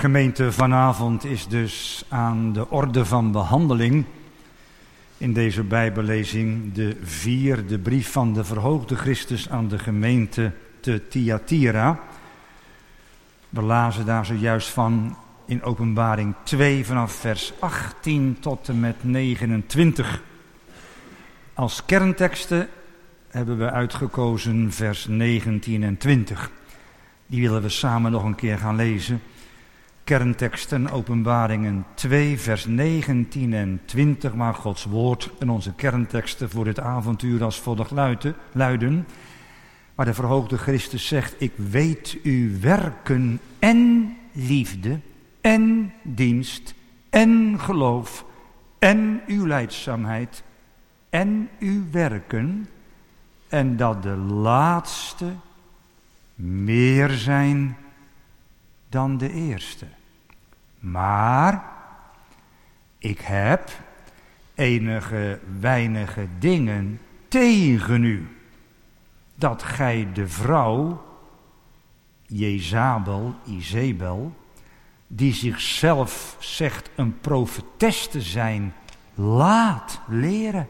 Gemeente, vanavond is dus aan de orde van behandeling in deze Bijbellezing de vierde brief van de verhoogde Christus aan de gemeente te Thyatira. We lazen daar zojuist van in Openbaring 2 vanaf vers 18 tot en met 29. Als kernteksten hebben we uitgekozen vers 19 en 20. Die willen we samen nog een keer gaan lezen. Kernteksten, openbaringen 2, vers 19 en 20, maar Gods woord en onze kernteksten voor dit avontuur als volgt luiden. Waar de verhoogde Christus zegt, ik weet uw werken en liefde en dienst en geloof en uw leidzaamheid en uw werken en dat de laatste meer zijn dan de eerste. Maar ik heb enige weinige dingen tegen u. Dat gij de vrouw, Jezabel, Izebel, die zichzelf zegt een profetes te zijn, laat leren.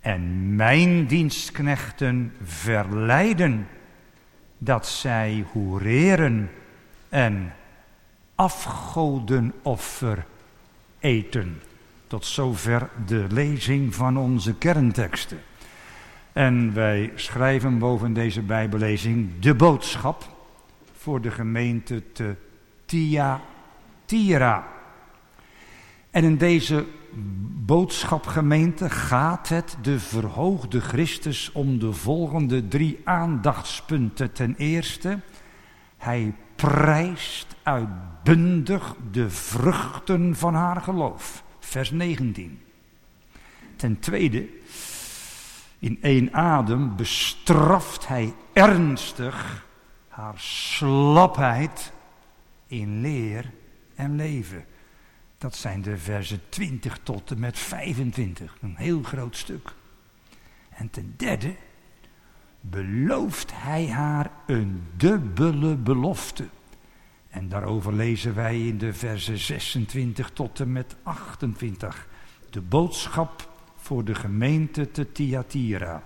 En mijn dienstknechten verleiden dat zij hoereren en afgodenoffer eten. Tot zover de lezing van onze kernteksten. En wij schrijven boven deze Bijbellezing de boodschap voor de gemeente te Thyatira. En in deze boodschapgemeente gaat het de verhoogde Christus om de volgende drie aandachtspunten. Ten eerste, hij prijst uitbundig de vruchten van haar geloof. Vers 19. Ten tweede, in één adem bestraft hij ernstig haar slapheid in leer en leven. Dat zijn de versen 20 tot en met 25, een heel groot stuk. En ten derde belooft hij haar een dubbele belofte. En daarover lezen wij in de versen 26 tot en met 28. De boodschap voor de gemeente te Thyatira.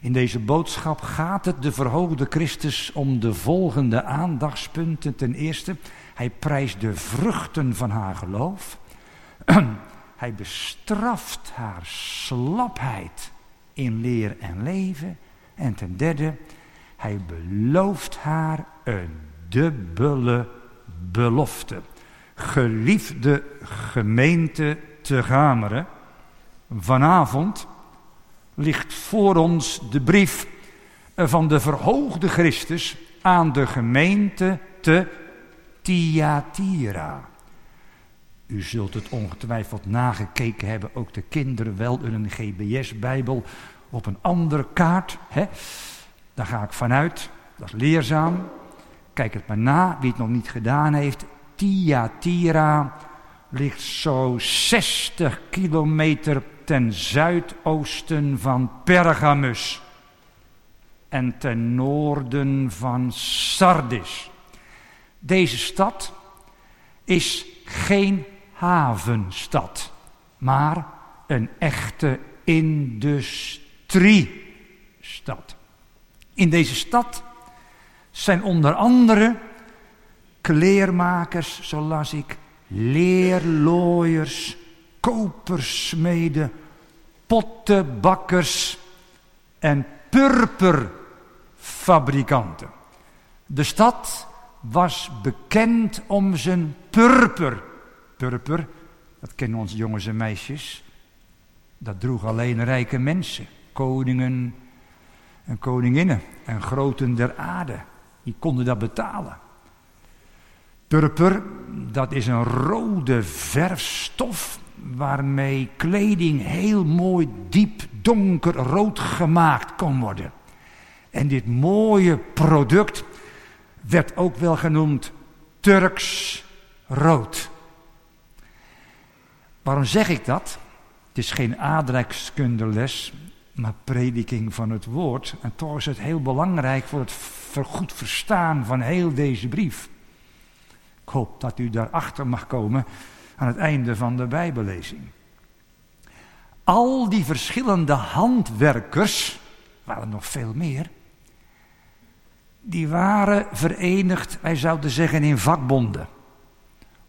In deze boodschap gaat het de verhoogde Christus om de volgende aandachtspunten. Ten eerste, hij prijst de vruchten van haar geloof. hij bestraft haar slapheid in leer en leven. En ten derde, hij belooft haar een dubbele belofte. Geliefde gemeente te Gameren, vanavond ligt voor ons de brief van de verhoogde Christus aan de gemeente te Thyatira. U zult het ongetwijfeld nagekeken hebben, ook de kinderen wel in een GBS-bijbel op een andere kaart. Hè? Daar ga ik vanuit, dat is leerzaam. Kijk het maar na, wie het nog niet gedaan heeft. Thyatira ligt zo 60 kilometer ten zuidoosten van Pergamus en ten noorden van Sardis. Deze stad is geen havenstad, maar een echte industriestad. In deze stad zijn onder andere kleermakers, zoals ik, leerlooiers, kopersmeden, pottenbakkers en purperfabrikanten. De stad was bekend om zijn purper. Purper, dat kennen onze jongens en meisjes. Dat droeg alleen rijke mensen, koningen en koninginnen en groten der aarde. Die konden dat betalen. Purper, dat is een rode verfstof waarmee kleding heel mooi diep donkerrood gemaakt kon worden. En dit mooie product werd ook wel genoemd Turks rood. Waarom zeg ik dat? Het is geen aardrijkskundeles, maar prediking van het woord. En toch is het heel belangrijk voor het goed verstaan van heel deze brief. hoop dat u daarachter mag komen aan het einde van de Bijbellezing. Al die verschillende handwerkers, waren nog veel meer, die waren verenigd, wij zouden zeggen, in vakbonden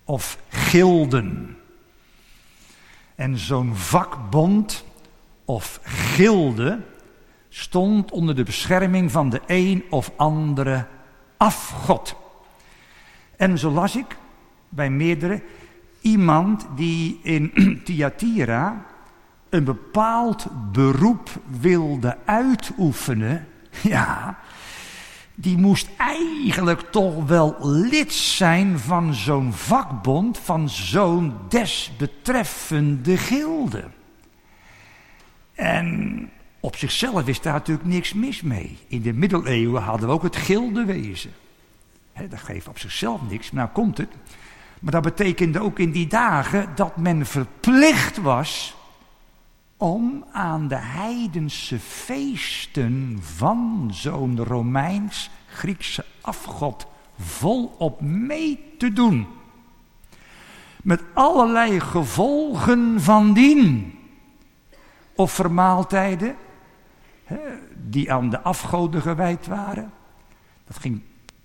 of gilden. En zo'n vakbond of gilde stond onder de bescherming van de een of andere afgod. En zo las ik bij meerdere iemand die in Thyatira een bepaald beroep wilde uitoefenen, ja, die moest eigenlijk toch wel lid zijn van zo'n vakbond, van zo'n desbetreffende gilde. En op zichzelf is daar natuurlijk niks mis mee. In de middeleeuwen hadden we ook het gildewezen. dat geeft op zichzelf niks, nou komt het. Maar dat betekende ook in die dagen dat men verplicht was om aan de heidense feesten van zo'n Romeins-Griekse afgod volop mee te doen. Met allerlei gevolgen van dien. Offermaaltijden, die aan de afgoden gewijd waren. Dat ging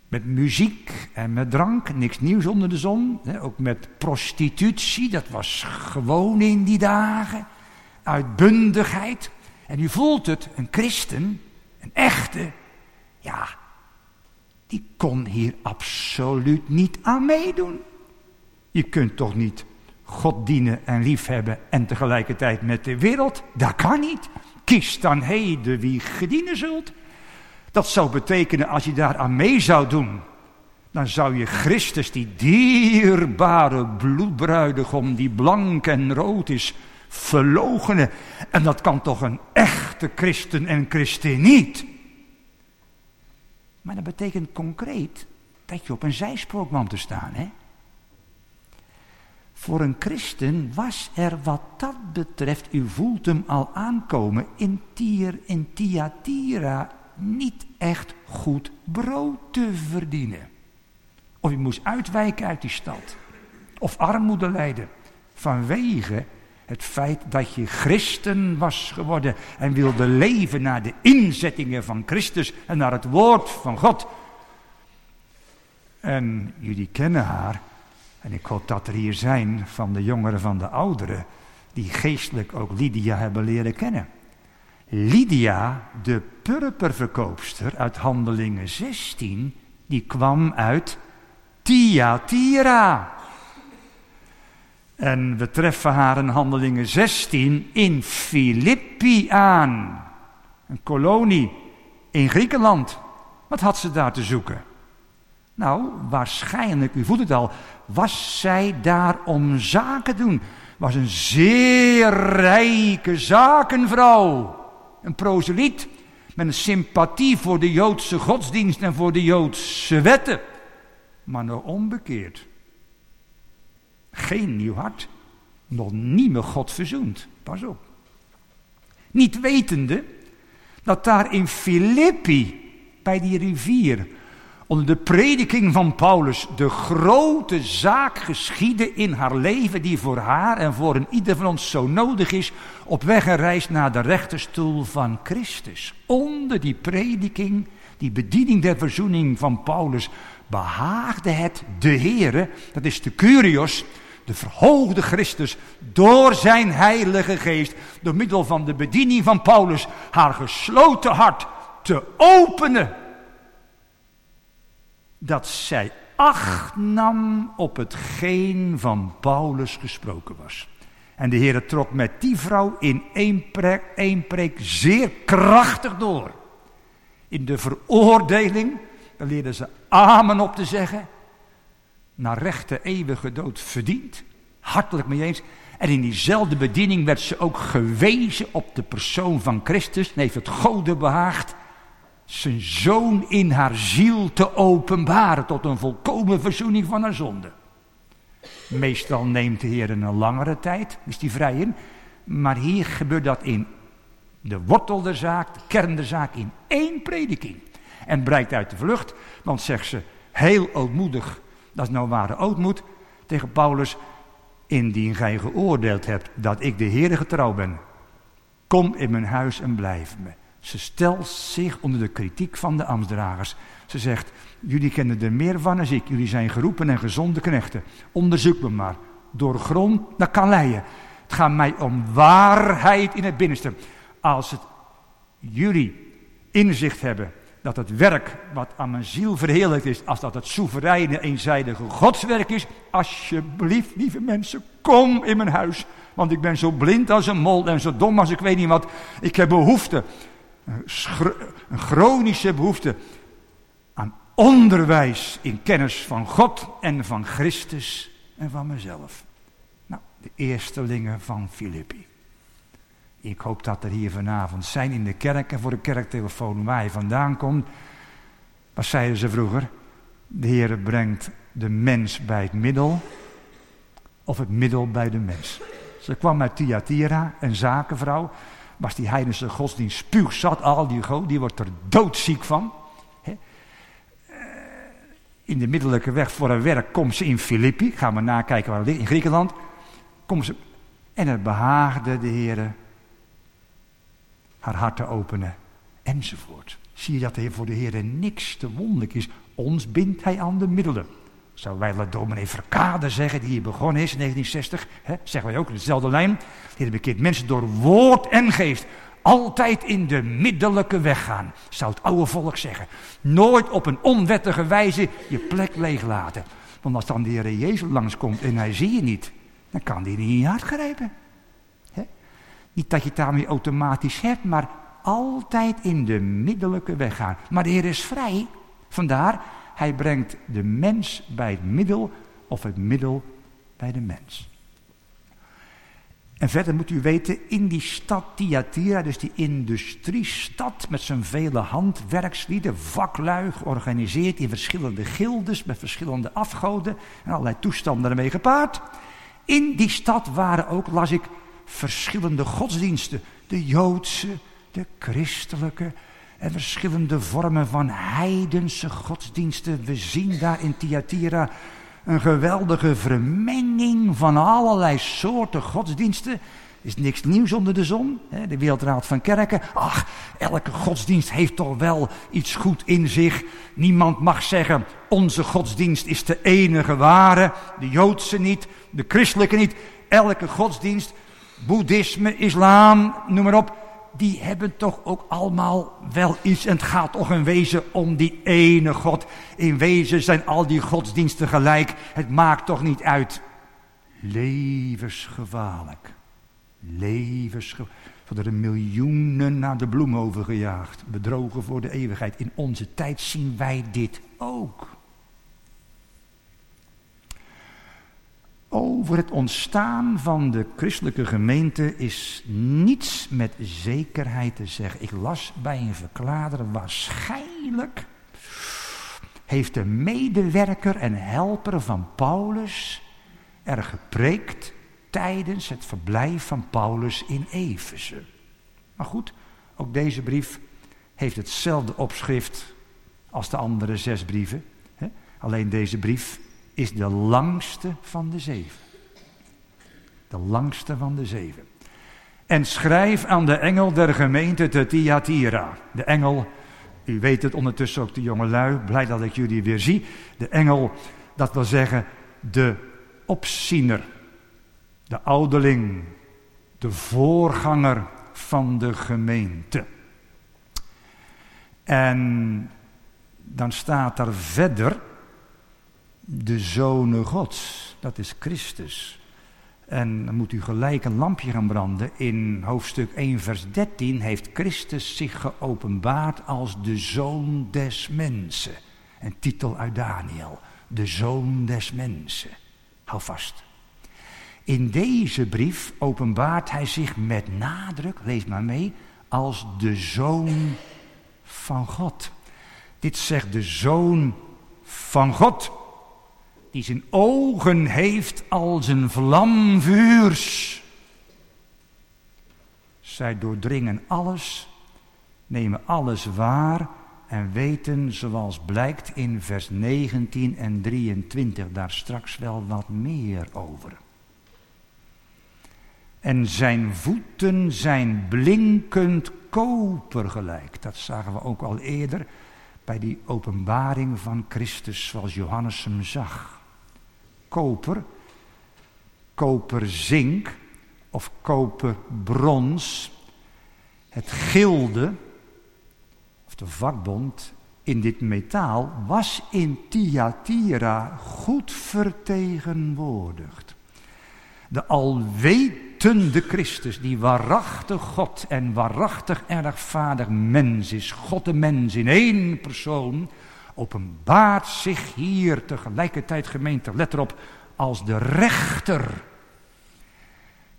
met muziek en met drank, niks nieuws onder de zon. Ook met prostitutie, dat was gewoon in die dagen uitbundigheid. En u voelt het, een christen, een echte, ja, die kon hier absoluut niet aan meedoen. Je kunt toch niet God dienen en liefhebben en tegelijkertijd met de wereld? Dat kan niet. Kies dan heden wie gedienen zult. Dat zou betekenen als je daar aan mee zou doen, dan zou je Christus, die dierbare bloedbruidegom, die blank en rood is, verlogenen. En dat kan toch een echte christen en christen niet. Maar dat betekent concreet dat je op een zijspoor kwam te staan. Hè? Voor een christen was er wat dat betreft, u voelt hem al aankomen, in Tier, in Thyatira niet echt goed brood te verdienen. Of je moest uitwijken uit die stad. Of armoede lijden vanwege het feit dat je christen was geworden en wilde leven naar de inzettingen van Christus en naar het woord van God. En jullie kennen haar, en ik hoop dat er hier zijn van de jongeren van de ouderen, die geestelijk ook Lydia hebben leren kennen. Lydia, de purperverkoopster uit Handelingen 16, die kwam uit Thyatira. En we treffen haar in Handelingen 16 in Filippi aan. Een kolonie in Griekenland. Wat had ze daar te zoeken? Nou, waarschijnlijk, u voelt het al, was zij daar om zaken te doen. Was een zeer rijke zakenvrouw. Een proseliet met een sympathie voor de Joodse godsdienst en voor de Joodse wetten. Maar nog onbekeerd. Geen nieuw hart. Nog niet met God verzoend. Pas op. Niet wetende dat daar in Filippi, bij die rivier, onder de prediking van Paulus, de grote zaak geschiedde in haar leven, die voor haar en voor een ieder van ons zo nodig is, op weg en reis naar de rechterstoel van Christus. Onder die prediking, die bediening der verzoening van Paulus, behaagde het de Heere, dat is de Curios, de verhoogde Christus, door zijn heilige geest, door middel van de bediening van Paulus, haar gesloten hart te openen. Dat zij acht nam op hetgeen van Paulus gesproken was. En de Heer trok met die vrouw in één preek, één preek zeer krachtig door. In de veroordeling, daar leerden ze amen op te zeggen naar rechte eeuwige dood verdient. Hartelijk mee eens. En in diezelfde bediening werd ze ook gewezen op de persoon van Christus. En heeft het Gode behaagd zijn zoon in haar ziel te openbaren tot een volkomen verzoening van haar zonde. Meestal neemt de Heer een langere tijd, is die vrij in. Maar hier gebeurt dat in de wortel der zaak, de kern der zaak, in één prediking. En bereikt uit de vlucht, want zegt ze heel ootmoedig Dat is nou ware ootmoed tegen Paulus. Indien gij geoordeeld hebt dat ik de Heere getrouw ben, kom in mijn huis en blijf me. Ze stelt zich onder de kritiek van de ambtsdragers. Ze zegt, jullie kennen er meer van als ik. Jullie zijn geroepen en gezonde knechten. Onderzoek me maar. Door grond naar kan leiden. Het gaat mij om waarheid in het binnenste. Als het jullie inzicht hebben dat het werk wat aan mijn ziel verheerlijkt is, als dat het soevereine, eenzijdige godswerk is, alsjeblieft, lieve mensen, kom in mijn huis. Want ik ben zo blind als een mol en zo dom als ik weet niet wat. Ik heb behoefte, een chronische behoefte aan onderwijs in kennis van God en van Christus en van mezelf. Nou, de eerstelingen van Filippi. Ik hoop dat er hier vanavond zijn in de kerk en voor de kerktelefoon waar je vandaan komt. Wat zeiden ze vroeger? De Heer brengt de mens bij het middel of het middel bij de mens. Ze kwam uit Thyatira, een zakenvrouw. Was die heidense godsdienst spuugzat al, die, die wordt er doodziek van. Eh, in de middelijke weg voor haar werk komt ze in Filippi. Gaan we nakijken waar in Griekenland. Komt ze, en het behaagde de Heer haar hart te openen, enzovoort. Zie je dat er voor de Heer niks te wonderlijk is. Ons bindt hij aan de middelen. Zou wij dat dominee Verkade zeggen, die hier begonnen is in 1960. Hè, zeggen wij ook in dezelfde lijn. Die bekend mensen door woord en geest altijd in de middelijke weg gaan. Zou het oude volk zeggen. Nooit op een onwettige wijze je plek leeglaten. Want als dan de Heer Jezus langskomt en hij zie je niet, dan kan hij niet in je hart grijpen. Niet dat je het daarmee automatisch hebt, maar altijd in de middelijke weg gaan. Maar de Heer is vrij. Vandaar, hij brengt de mens bij het middel of het middel bij de mens. En verder moet u weten, in die stad Thyatira, dus die industriestad met zijn vele handwerkslieden, vaklui, georganiseerd in verschillende gildes met verschillende afgoden en allerlei toestanden ermee gepaard. In die stad waren ook, las ik, verschillende godsdiensten. De Joodse, de christelijke en verschillende vormen van heidense godsdiensten. We zien daar in Thyatira een geweldige vermenging van allerlei soorten godsdiensten. Is niks nieuws onder de zon. De Wereldraad van Kerken. Ach, elke godsdienst heeft toch wel iets goed in zich. Niemand mag zeggen, onze godsdienst is de enige ware. De Joodse niet, de christelijke niet. Elke godsdienst boeddhisme, islam, noem maar op, die hebben toch ook allemaal wel iets. En het gaat toch in wezen om die ene God. In wezen zijn al die godsdiensten gelijk. Het maakt toch niet uit. Levensgevaarlijk. Levensgevaarlijk. Er miljoenen naar de bloem gejaagd. Bedrogen voor de eeuwigheid. In onze tijd zien wij dit ook. Over het ontstaan van de christelijke gemeente is niets met zekerheid te zeggen. Ik las bij een verklader waarschijnlijk heeft de medewerker en helper van Paulus er gepreekt tijdens het verblijf van Paulus in Efeze. Maar goed, ook deze brief heeft hetzelfde opschrift als de andere zes brieven. Alleen deze brief is de langste van de zeven. De langste van de zeven. En schrijf aan de engel der gemeente te Thyatira. De engel, u weet het ondertussen ook de jonge lui, blij dat ik jullie weer zie. De engel, dat wil zeggen de opziener, de ouderling, de voorganger van de gemeente. En dan staat er verder de Zonen Gods. Dat is Christus. En dan moet u gelijk een lampje gaan branden. In hoofdstuk 1, vers 13 heeft Christus zich geopenbaard als de Zoon des Mensen. Een titel uit Daniel. De Zoon des Mensen. Hou vast. In deze brief openbaart hij zich met nadruk, lees maar mee, als de Zoon van God. Dit zegt de Zoon van God die zijn ogen heeft als een vlam vuurs. Zij doordringen alles, nemen alles waar en weten, zoals blijkt in vers 19 en 23, daar straks wel wat meer over. En zijn voeten zijn blinkend koper gelijk. Dat zagen we ook al eerder bij die openbaring van Christus zoals Johannes hem zag. Koper, koperzink of koperbrons. Het gilde, of de vakbond in dit metaal, was in Thyatira goed vertegenwoordigd. De alwetende Christus, die waarachtig God en waarachtig ergvaardig mens is, God de mens in één persoon, openbaart zich hier tegelijkertijd gemeente, let erop, als de rechter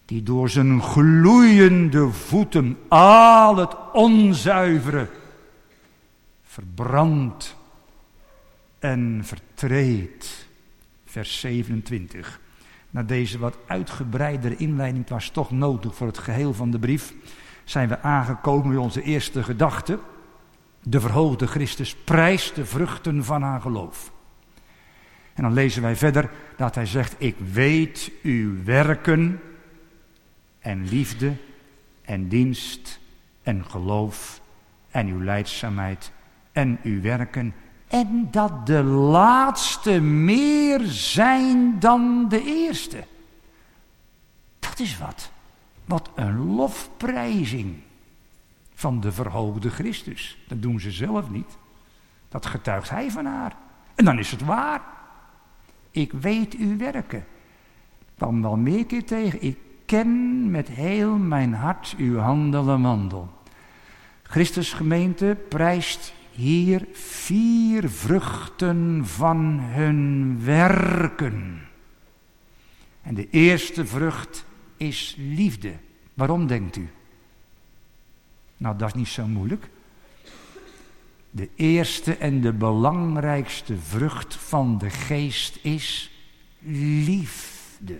die door zijn gloeiende voeten al het onzuivere verbrandt en vertreedt. Vers 27. Na deze wat uitgebreidere inleiding, het was toch nodig voor het geheel van de brief, zijn we aangekomen bij onze eerste gedachte. De verhoogde Christus prijst de vruchten van haar geloof. En dan lezen wij verder dat hij zegt, ik weet uw werken en liefde en dienst en geloof en uw leidzaamheid en uw werken en dat de laatste meer zijn dan de eerste. Dat is wat. Wat een lofprijzing van de verhoogde Christus. Dat doen ze zelf niet. Dat getuigt hij van haar. En dan is het waar. Ik weet uw werken. Dan wel meer keer tegen. Ik ken met heel mijn hart uw handel en wandel. Christus gemeente prijst hier vier vruchten van hun werken. En de eerste vrucht is liefde. Waarom denkt u? Nou, dat is niet zo moeilijk. De eerste en de belangrijkste vrucht van de geest is liefde.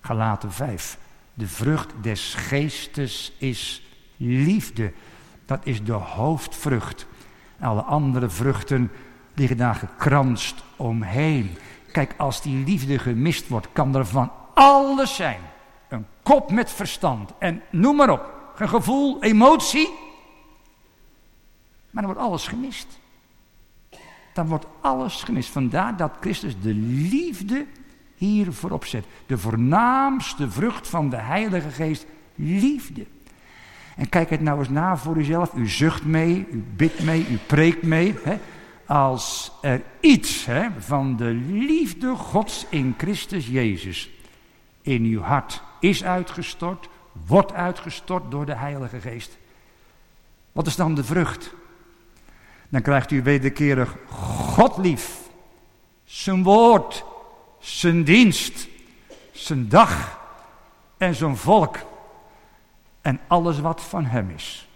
Galaten 5. De vrucht des geestes is liefde. Dat is de hoofdvrucht. Alle andere vruchten liggen daar gekranst omheen. Kijk, als die liefde gemist wordt, kan er van alles zijn. Een kop met verstand en noem maar op. Gevoel, emotie. Maar dan wordt alles gemist. Dan wordt alles gemist. Vandaar dat Christus de liefde hier voorop zet. De voornaamste vrucht van de Heilige Geest, liefde. En kijk het nou eens na voor uzelf. U zucht mee, u bidt mee, u preekt mee. Hè? Als er iets hè, van de liefde Gods in Christus Jezus in uw hart is uitgestort, wordt uitgestort door de Heilige Geest. Wat is dan de vrucht? Dan krijgt u wederkerig God lief, zijn woord, zijn dienst, zijn dag en zijn volk en alles wat van hem is.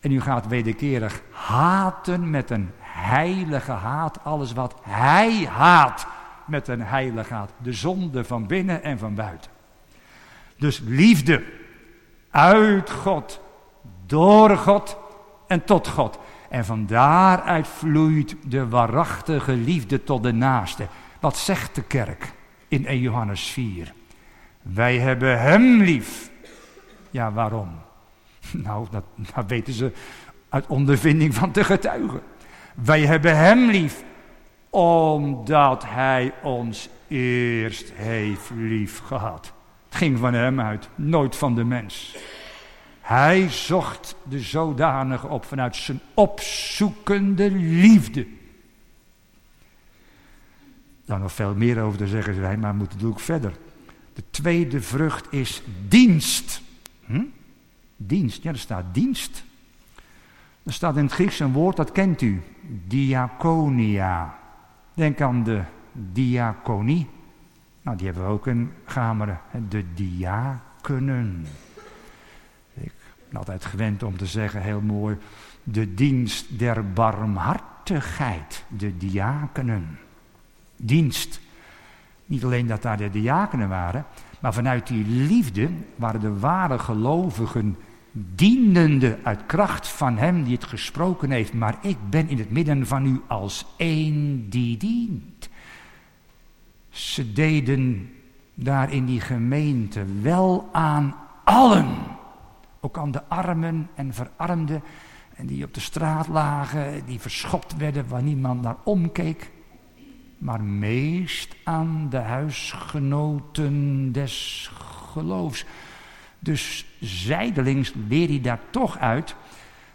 En u gaat wederkerig haten met een heilige haat, alles wat hij haat met een heilige haat. De zonde van binnen en van buiten. Dus liefde uit God, door God en tot God. En van daaruit vloeit de waarachtige liefde tot de naaste. Wat zegt de kerk in 1 Johannes 4? Wij hebben hem lief ja, waarom? Nou, dat, dat weten ze uit ondervinding van de getuigen. Wij hebben Hem lief, omdat Hij ons eerst heeft lief gehad. Ging van Hem uit, nooit van de mens. Hij zocht de zodanige op vanuit zijn opzoekende liefde. Daar nog veel meer over te zeggen zijn, maar we moeten ook verder. De tweede vrucht is dienst. Hm? Dienst, ja, er staat dienst. Er staat in het Grieks een woord, dat kent u. Diaconia. Denk aan de diaconie. Nou, die hebben we ook in Gameren. De diakenen. Ik ben altijd gewend om te zeggen, heel mooi, de dienst der barmhartigheid. De diakenen. Dienst. Niet alleen dat daar de diakenen waren, maar vanuit die liefde waren de ware gelovigen dienende uit kracht van hem die het gesproken heeft, maar ik ben in het midden van u als één die dient. Ze deden daar in die gemeente wel aan allen, ook aan de armen en verarmden, en die op de straat lagen, die verschopt werden waar niemand naar omkeek, maar meest aan de huisgenoten des geloofs. Dus zijdelings leer hij daar toch uit,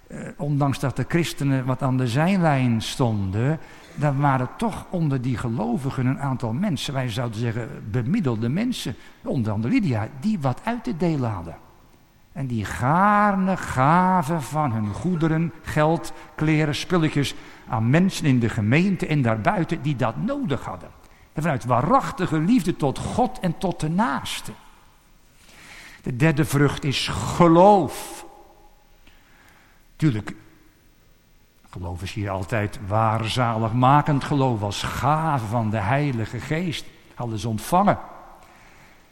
eh, ondanks dat de christenen wat aan de zijlijn stonden, dan waren toch onder die gelovigen een aantal mensen, wij zouden zeggen bemiddelde mensen, onder andere Lydia, die wat uit te delen hadden. En die gaarne gaven van hun goederen, geld, kleren, spulletjes aan mensen in de gemeente en daarbuiten die dat nodig hadden. En vanuit waarachtige liefde tot God en tot de naaste. De derde vrucht is geloof. Tuurlijk, geloof is hier altijd waarzaligmakend geloof als gave van de Heilige Geest. Hadden ze ontvangen.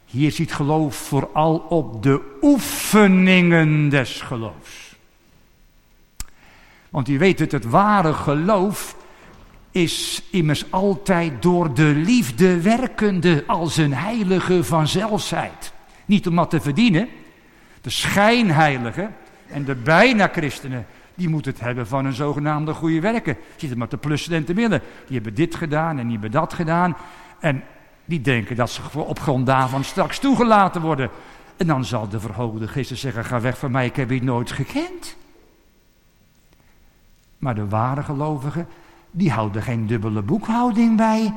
Hier ziet geloof vooral op de oefeningen des geloofs. Want u weet het, het ware geloof is immers altijd door de liefde werkende als een heilige vanzelfsheid. Niet om wat te verdienen. De schijnheiligen en de bijna christenen, die moeten het hebben van een zogenaamde goede werken. Zitten maar te plussen en te willen. Die hebben dit gedaan en die hebben dat gedaan. En die denken dat ze op grond daarvan straks toegelaten worden. En dan zal de verhoogde gisteren zeggen, ga weg van mij, ik heb je nooit gekend. Maar de ware gelovigen, die houden geen dubbele boekhouding bij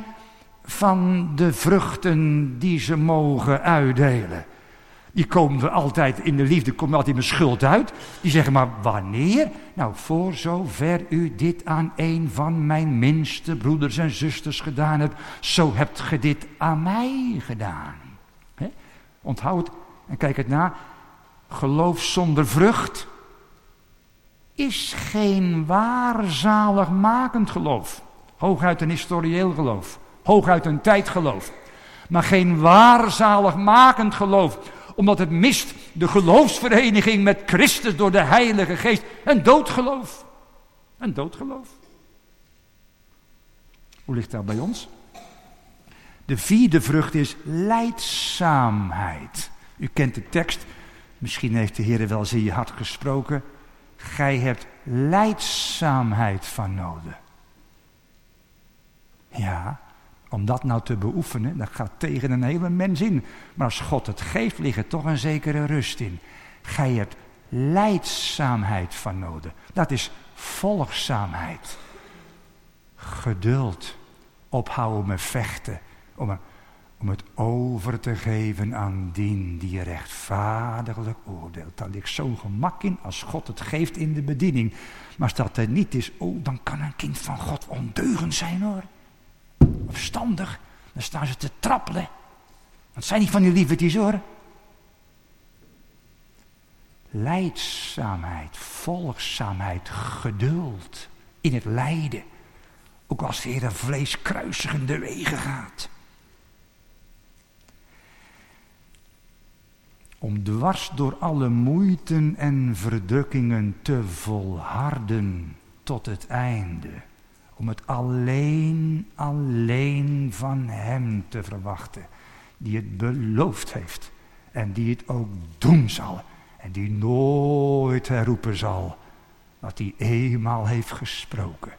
van de vruchten die ze mogen uitdelen. Die komen altijd in de liefde, komt altijd mijn schuld uit. Die zeggen maar wanneer? Nou, voor zover u dit aan een van mijn minste broeders en zusters gedaan hebt, zo hebt ge dit aan mij gedaan. He? Onthoud en kijk het na. Geloof zonder vrucht is geen waarzaligmakend geloof. Hooguit een historieel geloof. Hooguit een tijdgeloof. Maar geen waarzaligmakend geloof omdat het mist de geloofsvereniging met Christus door de Heilige Geest. Een doodgeloof. Een doodgeloof. Hoe ligt dat bij ons? De vierde vrucht is leidzaamheid. U kent de tekst. Misschien heeft de Heer wel eens in je hart gesproken. Gij hebt leidzaamheid van nodig. Ja, om dat nou te beoefenen, dat gaat tegen een hele mens in. Maar als God het geeft, ligt er toch een zekere rust in. Gij hebt leidzaamheid van nodig. Dat is volgzaamheid. Geduld. Ophouden met vechten. Om, om het over te geven aan dien die rechtvaardiglijk oordeelt. Daar ligt zo'n gemak in als God het geeft in de bediening. Maar als dat er niet is, oh, dan kan een kind van God ondeugend zijn hoor dan staan ze te trappelen. Want zijn niet van die lievertjes hoor. Leidzaamheid, volgzaamheid, geduld in het lijden. Ook als het een vlees kruisigende wegen gaat. Om dwars door alle moeiten en verdrukkingen te volharden tot het einde om het alleen, alleen van Hem te verwachten, die het beloofd heeft en die het ook doen zal en die nooit herroepen zal wat hij eenmaal heeft gesproken.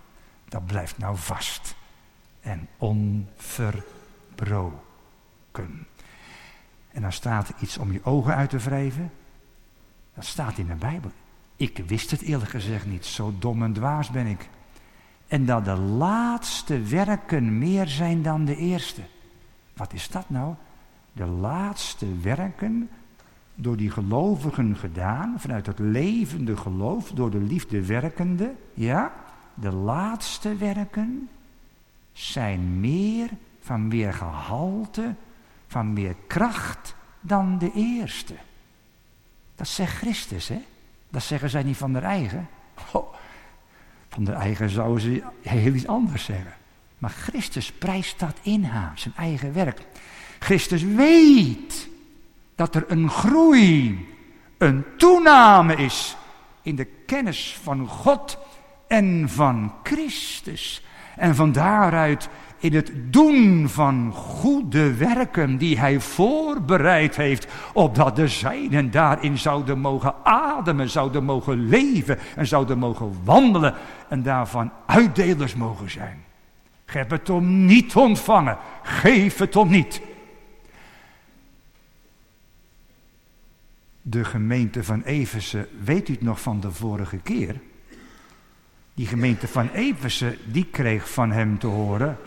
Dat blijft nou vast en onverbroken. En dan staat iets om je ogen uit te wrijven. Dat staat in de Bijbel. Ik wist het eerlijk gezegd niet, zo dom en dwaas ben ik. En dat de laatste werken meer zijn dan de eerste. Wat is dat nou? De laatste werken door die gelovigen gedaan, vanuit het levende geloof, door de liefde werkende, ja, de laatste werken zijn meer van meer gehalte, van meer kracht dan de eerste. Dat zegt Christus, hè? Dat zeggen zij niet van de eigen. Van de eigen zouden ze heel iets anders zeggen. Maar Christus prijst dat in haar, zijn eigen werk. Christus weet dat er een groei, een toename is in de kennis van God en van Christus. En van daaruit in het doen van goede werken die hij voorbereid heeft, opdat de zijnen daarin zouden mogen ademen, zouden mogen leven en zouden mogen wandelen en daarvan uitdelers mogen zijn. Geef het om niet ontvangen, geef het om niet. De gemeente van Eversen, weet u het nog van de vorige keer? Die gemeente van Eversen, die kreeg van hem te horen,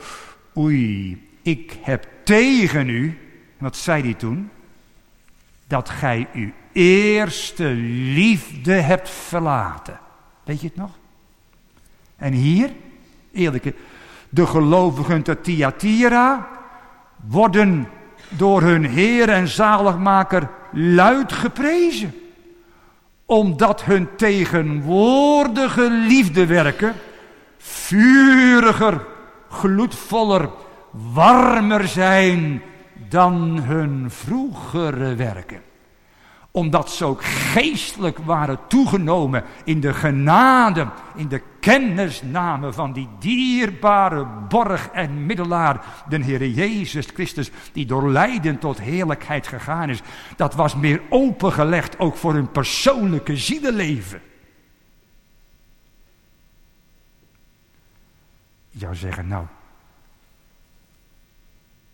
Oei, ik heb tegen u, wat zei hij toen? Dat gij uw eerste liefde hebt verlaten. Weet je het nog? En hier, eerlijke, de gelovigen te Thyatira worden door hun Heer en Zaligmaker luid geprezen. Omdat hun tegenwoordige liefdewerken vuriger gloedvoller, warmer zijn dan hun vroegere werken. Omdat ze ook geestelijk waren toegenomen in de genade, in de kennisname van die dierbare borg en middelaar, de Heer Jezus Christus, die door lijden tot heerlijkheid gegaan is. Dat was meer opengelegd ook voor hun persoonlijke zielenleven. Je zou zeggen, nou,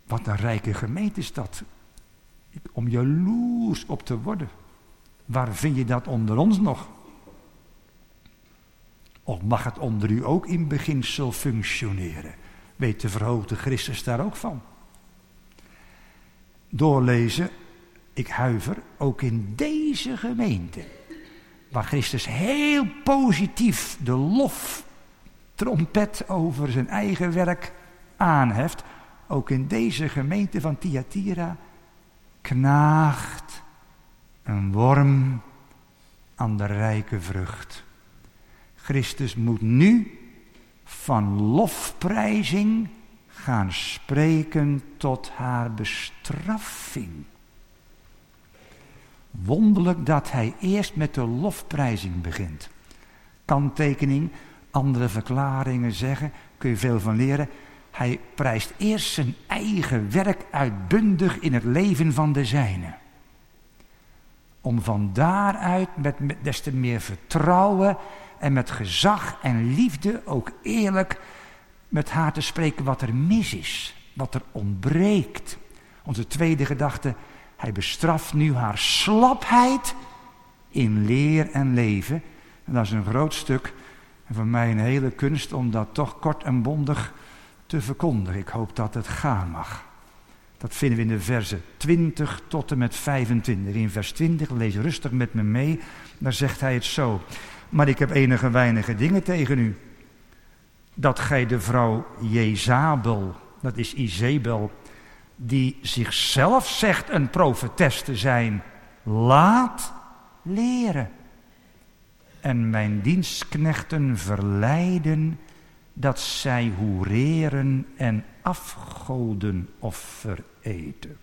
wat een rijke gemeente is dat. Om jaloers op te worden. Waar vind je dat onder ons nog? Of mag het onder u ook in beginsel functioneren? Weet de verhoogde Christus daar ook van? Doorlezen, ik huiver, ook in deze gemeente. Waar Christus heel positief de lof trompet over zijn eigen werk aanheft, ook in deze gemeente van Thyatira, knaagt een worm aan de rijke vrucht. Christus moet nu van lofprijzing gaan spreken tot haar bestraffing. Wonderlijk dat hij eerst met de lofprijzing begint. Kanttekening, andere verklaringen zeggen, kun je veel van leren. Hij prijst eerst zijn eigen werk uitbundig in het leven van de zijne. Om van daaruit met, des te meer vertrouwen en met gezag en liefde ook eerlijk met haar te spreken wat er mis is, wat er ontbreekt. Onze tweede gedachte, hij bestraft nu haar slapheid in leer en leven. En dat is een groot stuk en voor mij een hele kunst om dat toch kort en bondig te verkondigen. Ik hoop dat het gaan mag. Dat vinden we in de versen 20 tot en met 25. In vers 20, lees rustig met me mee, daar zegt hij het zo. Maar ik heb enige weinige dingen tegen u. Dat gij de vrouw Jezabel, dat is Izebel, die zichzelf zegt een profetes te zijn, laat leren en mijn dienstknechten verleiden dat zij hoereren en afgoden of eten.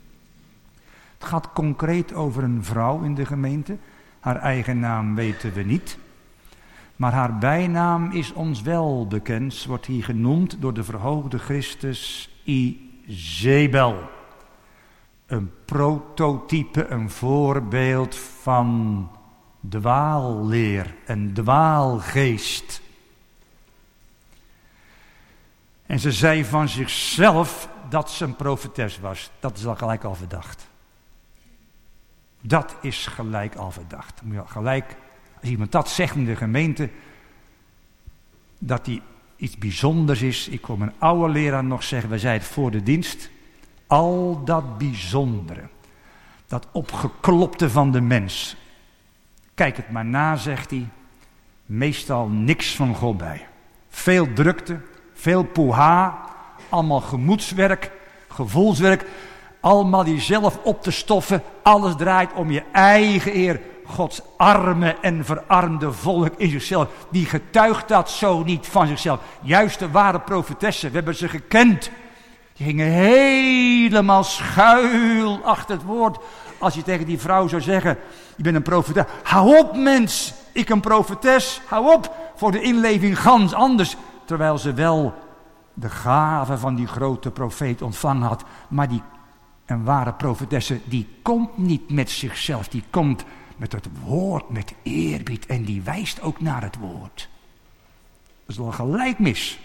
Het gaat concreet over een vrouw in de gemeente. Haar eigen naam weten we niet. Maar haar bijnaam is ons wel bekend. Wordt hier genoemd door de verhoogde Christus Izebel. Een prototype, een voorbeeld van dwaalleer en dwaalgeest. En ze zei van zichzelf dat ze een profetes was. Dat is al gelijk al verdacht. Dat is gelijk al verdacht. Je gelijk, als iemand dat zegt in de gemeente, dat hij iets bijzonders is. Ik kom een oude leraar nog zeggen, we zeiden het voor de dienst. Al dat bijzondere, dat opgeklopte van de mens, Kijk het maar na, zegt hij. Meestal niks van God bij. Veel drukte, veel poeha, allemaal gemoedswerk, gevoelswerk. Allemaal jezelf op te stoffen. Alles draait om je eigen eer. Gods arme en verarmde volk in zichzelf. Die getuigt dat zo niet van zichzelf. Juist de ware profetessen, we hebben ze gekend. Die gingen helemaal schuil achter het woord als je tegen die vrouw zou zeggen, je bent een profetes. Hou op mens, ik een profetes, hou op. Voor de inleving gans anders. Terwijl ze wel de gave van die grote profeet ontvangen had. Maar die een ware profetesse, die komt niet met zichzelf. Die komt met het woord, met eerbied. En die wijst ook naar het woord. Dat is wel gelijk mis.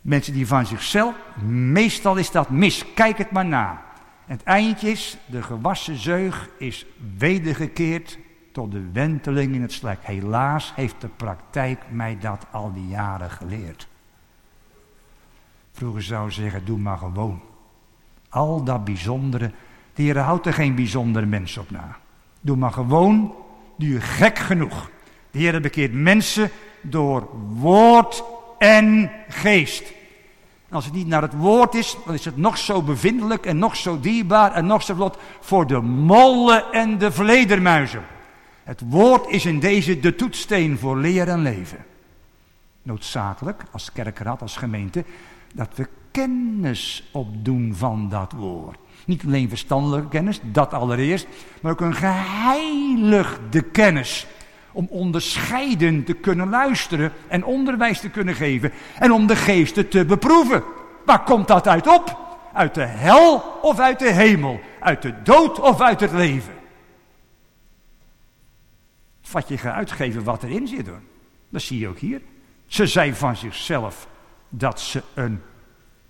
Mensen die van zichzelf, meestal is dat mis. Kijk het maar na. Het eindje is, de gewassen zeug is wedergekeerd tot de wenteling in het slek. Helaas heeft de praktijk mij dat al die jaren geleerd. Vroeger zou ik zeggen, doe maar gewoon. Al dat bijzondere, de Heer houdt er geen bijzondere mens op na. Doe maar gewoon, je gek genoeg. De Heer bekeert mensen door woord en geest. als het niet naar het woord is, dan is het nog zo bevindelijk en nog zo dierbaar en nog zo vlot voor de mollen en de vledermuizen. Het woord is in deze de toetsteen voor leer en leven. Noodzakelijk, als kerkraad, als gemeente, dat we kennis opdoen van dat woord. Niet alleen verstandelijke kennis, dat allereerst, maar ook een geheiligde kennis. Om onderscheiden te kunnen luisteren en onderwijs te kunnen geven en om de geesten te beproeven. Waar komt dat uit op? Uit de hel of uit de hemel? Uit de dood of uit het leven? Wat je gaat uitgeven wat erin zit hoor. Dat zie je ook hier. Ze zei van zichzelf dat ze een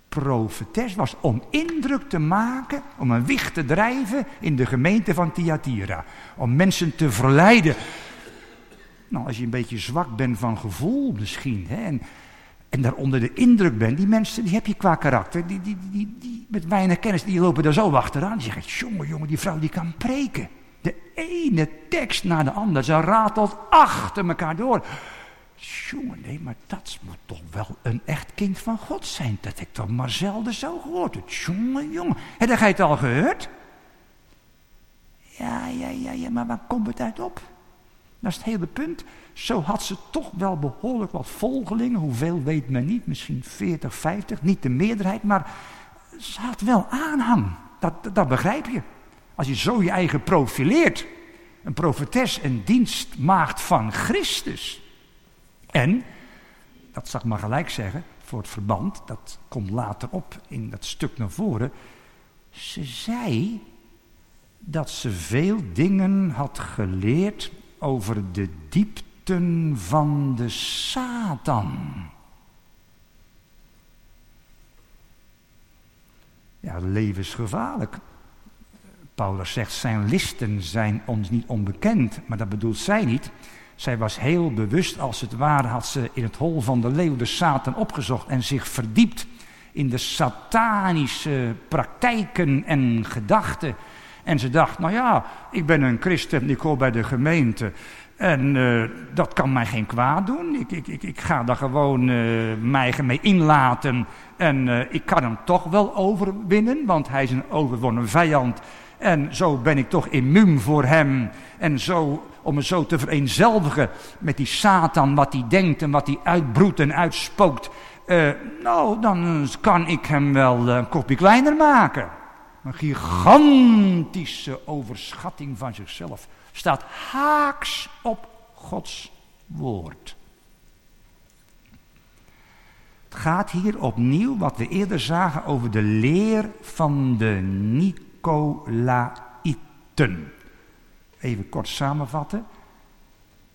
profetes was om indruk te maken, om een wicht te drijven in de gemeente van Thyatira. Om mensen te verleiden. Nou, als je een beetje zwak bent van gevoel misschien, hè, en, daar onder de indruk bent, die mensen, die heb je qua karakter, die, die, die, die met weinig kennis, die lopen daar zo achteraan. Die zeggen, jongen, jongen, die vrouw die kan preken. De ene tekst na de andere, ze ratelt achter elkaar door. Jongen, nee, maar dat moet toch wel een echt kind van God zijn. Dat ik toch maar zelden zo gehoord heb. Jongen, jongen. Heb jij het al gehoord? Ja, ja, ja, ja, maar waar komt het uit op? Dat is het hele punt. Zo had ze toch wel behoorlijk wat volgelingen. Hoeveel weet men niet. Misschien 40, 50. Niet de meerderheid, maar ze had wel aanhang. Dat, dat begrijp je. Als je zo je eigen profileert. Een profetes, een dienstmaagd van Christus. En, dat zal ik maar gelijk zeggen, voor het verband, dat komt later op in dat stuk naar voren. Ze zei dat ze veel dingen had geleerd over de diepten van de Satan. Ja, levensgevaarlijk. Paulus zegt, zijn listen zijn ons niet onbekend, maar dat bedoelt zij niet. Zij was heel bewust, als het ware, had ze in het hol van de leeuw de Satan opgezocht en zich verdiept in de satanische praktijken en gedachten. En ze dacht, nou ja, ik ben een christen, ik hoor bij de gemeente. En uh, dat kan mij geen kwaad doen. Ik, ik, ik, ik ga daar gewoon uh, mij mee inlaten. En uh, ik kan hem toch wel overwinnen, want hij is een overwonnen vijand. En zo ben ik toch immuun voor hem. En zo, om me zo te vereenzelvigen met die Satan, wat hij denkt en wat hij uitbroedt en uitspookt. Uh, nou, dan kan ik hem wel een kopje kleiner maken. Een gigantische overschatting van zichzelf staat haaks op Gods woord. Het gaat hier opnieuw, wat we eerder zagen, over de leer van de Nicolaïten. Even kort samenvatten.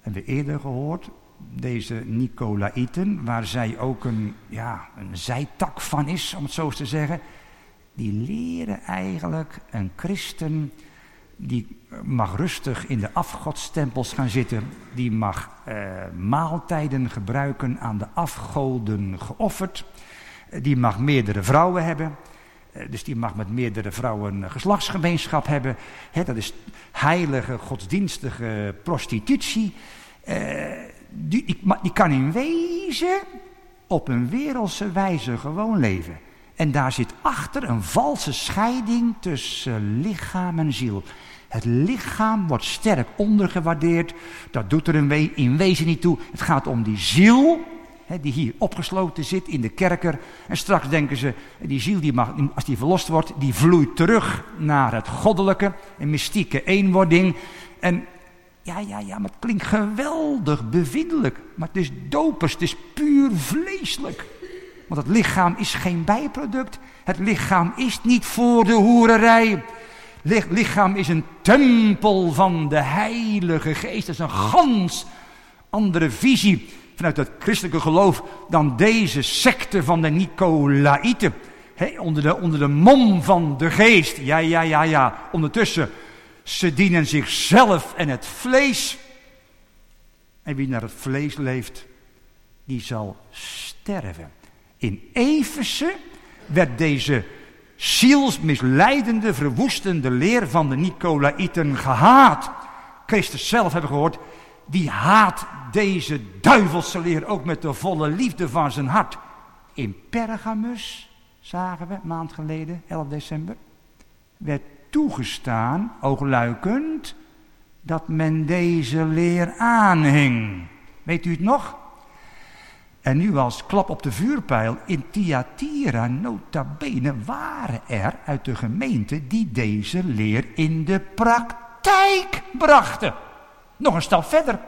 Hebben we eerder gehoord, deze Nicolaïten, waar zij ook een, ja, een zijtak van is, om het zo eens te zeggen. Die leren eigenlijk een christen die mag rustig in de afgodstempels gaan zitten. Die mag eh, maaltijden gebruiken aan de afgoden geofferd. Die mag meerdere vrouwen hebben. Eh, dus die mag met meerdere vrouwen geslachtsgemeenschap hebben. dat is heilige, godsdienstige prostitutie. Eh, die, die, die kan in wezen op een wereldse wijze gewoon leven. En daar zit achter een valse scheiding tussen lichaam en ziel. Het lichaam wordt sterk ondergewaardeerd. Dat doet er in wezen niet toe. Het gaat om die ziel die hier opgesloten zit in de kerker. En straks denken ze, die ziel die mag, als die verlost wordt, die vloeit terug naar het goddelijke, een mystieke eenwording. En ja, ja, ja, maar het klinkt geweldig bevindelijk. Maar het is dopers, het is puur vleeselijk. Want het lichaam is geen bijproduct. Het lichaam is niet voor de hoererij. Het lichaam is een tempel van de Heilige Geest. Dat is een gans andere visie vanuit het christelijke geloof dan deze secte van de Nicolaïten. onder, de, onder de mom van de geest. Ja, ja, ja, ja. Ondertussen, ze dienen zichzelf en het vlees. En wie naar het vlees leeft, die zal sterven. In Efeze werd deze zielsmisleidende, verwoestende leer van de Nicolaïten gehaat. Christus zelf hebben gehoord, die haat deze duivelse leer ook met de volle liefde van zijn hart. In Pergamus, zagen we maand geleden, 11 december, werd toegestaan, oogluikend, dat men deze leer aanhing. Weet u het nog? En nu als klap op de vuurpijl, in Thyatira nota bene waren er uit de gemeente die deze leer in de praktijk brachten. Nog een stap verder.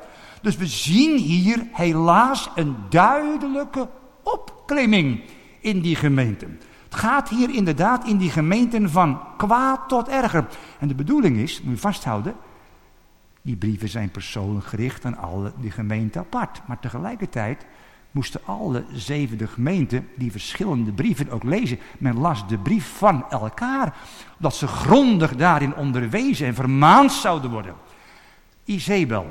Dus we zien hier helaas een duidelijke opklimming in die gemeenten. Het gaat hier inderdaad in die gemeenten van kwaad tot erger. En de bedoeling is, moet je vasthouden, die brieven zijn persoonlijk gericht aan alle die gemeenten apart. Maar tegelijkertijd moesten alle zevende gemeenten die verschillende brieven ook lezen. Men las de brief van elkaar, dat ze grondig daarin onderwezen en vermaand zouden worden. Izebel,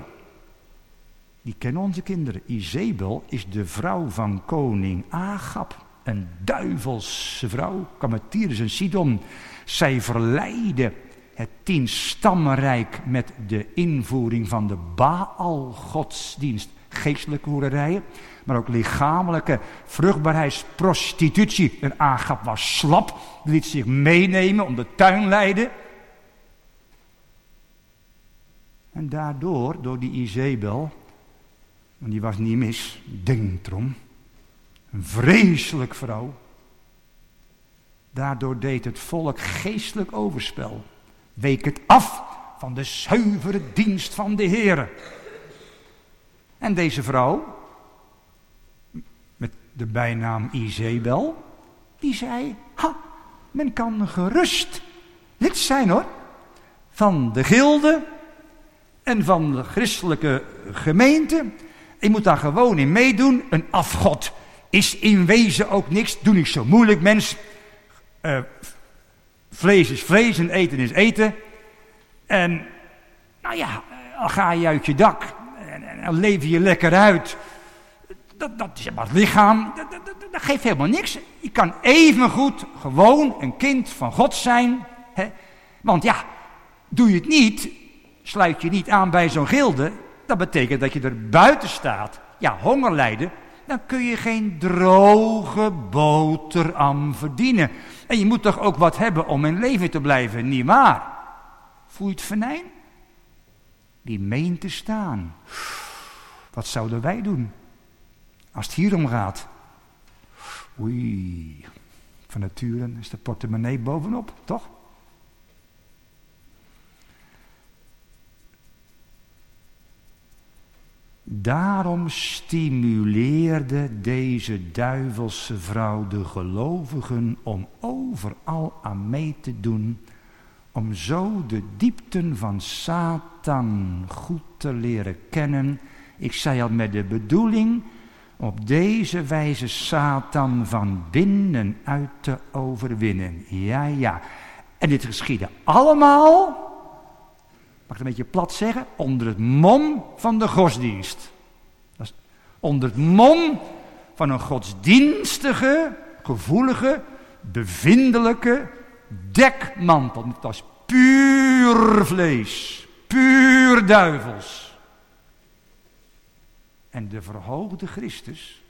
die kennen onze kinderen. Izebel is de vrouw van koning Agab. Een duivelse vrouw, kwam uit Tyrus en Sidon. Zij verleidde het tienstammenrijk met de invoering van de Baal-godsdienst. Geestelijke hoererijen, maar ook lichamelijke vruchtbaarheidsprostitutie. Een Agap was slap, liet zich meenemen om de tuin leiden. En daardoor, door die Izebel, want die was niet mis, denk erom, een vreselijk vrouw. Daardoor deed het volk geestelijk overspel. Week het af van de zuivere dienst van de Heer. En deze vrouw, met de bijnaam Izebel, die zei, ha, men kan gerust lid zijn hoor, van de gilde en van de christelijke gemeente. Je moet daar gewoon in meedoen. Een afgod is in wezen ook niks. Doe niet zo moeilijk, mens. Uh, vlees is vlees en eten is eten. En nou ja, al ga je uit je dak en, dan leef je lekker uit. Dat, dat is maar het lichaam, dat, geeft helemaal niks. Je kan evengoed gewoon een kind van God zijn. Hè? Want ja, doe je het niet, sluit je niet aan bij zo'n gilde, dat betekent dat je er buiten staat. Ja, honger lijden, dan kun je geen droge boterham verdienen. En je moet toch ook wat hebben om in leven te blijven, niet waar? Voel je het venijn? Die meent te staan. Wat zouden wij doen als het hier om gaat? Oei, van nature is de portemonnee bovenop, toch? Daarom stimuleerde deze duivelse vrouw de gelovigen om overal aan mee te doen, om zo de diepten van Satan goed te leren kennen. Ik zei al met de bedoeling op deze wijze Satan van binnenuit te overwinnen. Ja, ja. En dit geschiedde allemaal mag ik een beetje plat zeggen, onder het mom van de godsdienst. Dat is onder het mom van een godsdienstige, gevoelige, bevindelijke dekmantel. Dat was puur vlees, puur duivels. En de verhoogde Christus,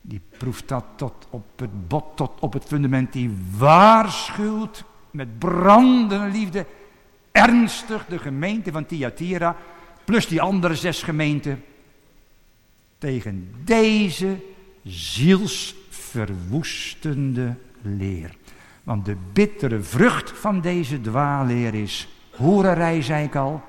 die proeft dat tot op het bot, tot op het fundament, die waarschuwt met brandende liefde ernstig de gemeente van Thyatira, plus die andere zes gemeenten. tegen deze zielsverwoestende leer. Want de bittere vrucht van deze dwaalleer is hoererij, zei ik al,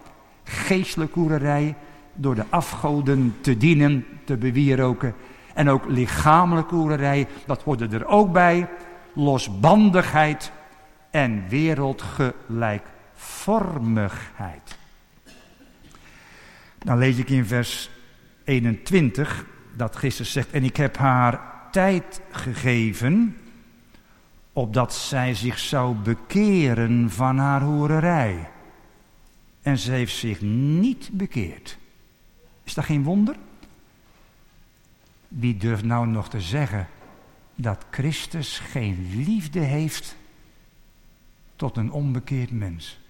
geestelijke hoererij, door de afgoden te dienen, te bewieroken. En ook lichamelijke hoererij, dat hoorde er ook bij, losbandigheid en wereldgelijkvormigheid. Dan lees ik in vers 21 dat Christus zegt, en ik heb haar tijd gegeven, opdat zij zich zou bekeren van haar hoererij. En ze heeft zich niet bekeerd. Is dat geen wonder? Wie durft nou nog te zeggen dat Christus geen liefde heeft tot een onbekeerd mens?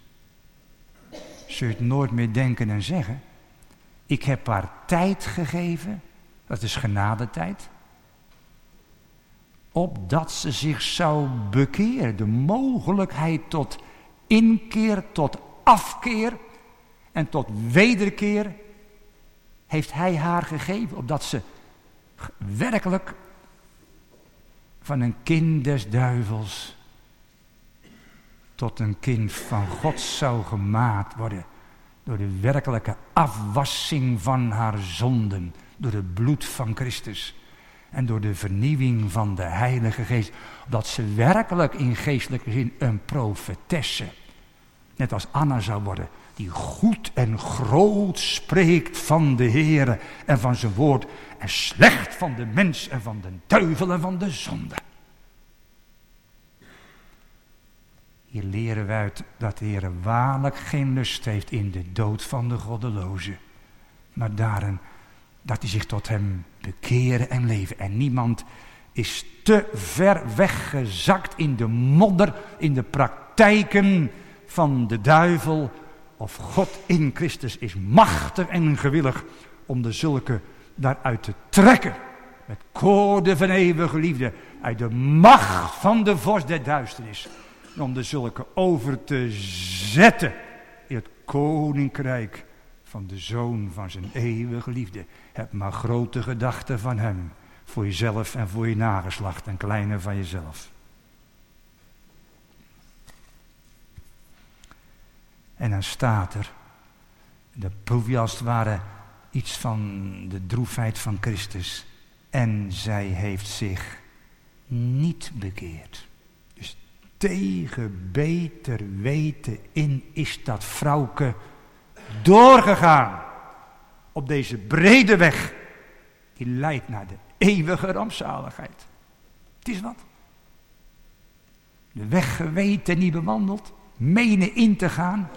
Zul je het nooit meer denken en zeggen? Ik heb haar tijd gegeven, dat is genadetijd, opdat ze zich zou bekeren. De mogelijkheid tot inkeer, tot afkeer en tot wederkeer heeft hij haar gegeven, opdat ze werkelijk van een kind des duivels tot een kind van God zou gemaakt worden. Door de werkelijke afwassing van haar zonden. Door het bloed van Christus. En door de vernieuwing van de Heilige Geest. Dat ze werkelijk in geestelijke zin een profetesse. Net als Anna zou worden. Die goed en groot spreekt van de Heer en van zijn woord. En slecht van de mens en van de duivel en van de zonde. Hier leren we uit dat de Heer waarlijk geen lust heeft in de dood van de goddeloze. Maar daarin dat hij zich tot hem bekeren en leven. En niemand is te ver weggezakt in de modder, in de praktijken van de duivel. Of God in Christus is machtig en gewillig om de zulke daaruit te trekken. Met koorden van eeuwige liefde. Uit de macht van de vorst der duisternis om de zulke over te zetten in het koninkrijk van de zoon van zijn eeuwige liefde. Heb maar grote gedachten van hem, voor jezelf en voor je nageslacht en kleine van jezelf. En dan staat er, de proef je als het ware iets van de droefheid van Christus. En zij heeft zich niet bekeerd tegen beter weten in is dat vrouwke doorgegaan op deze brede weg die leidt naar de eeuwige rampzaligheid. Het is wat. De weg geweten niet bewandeld, menen in te gaan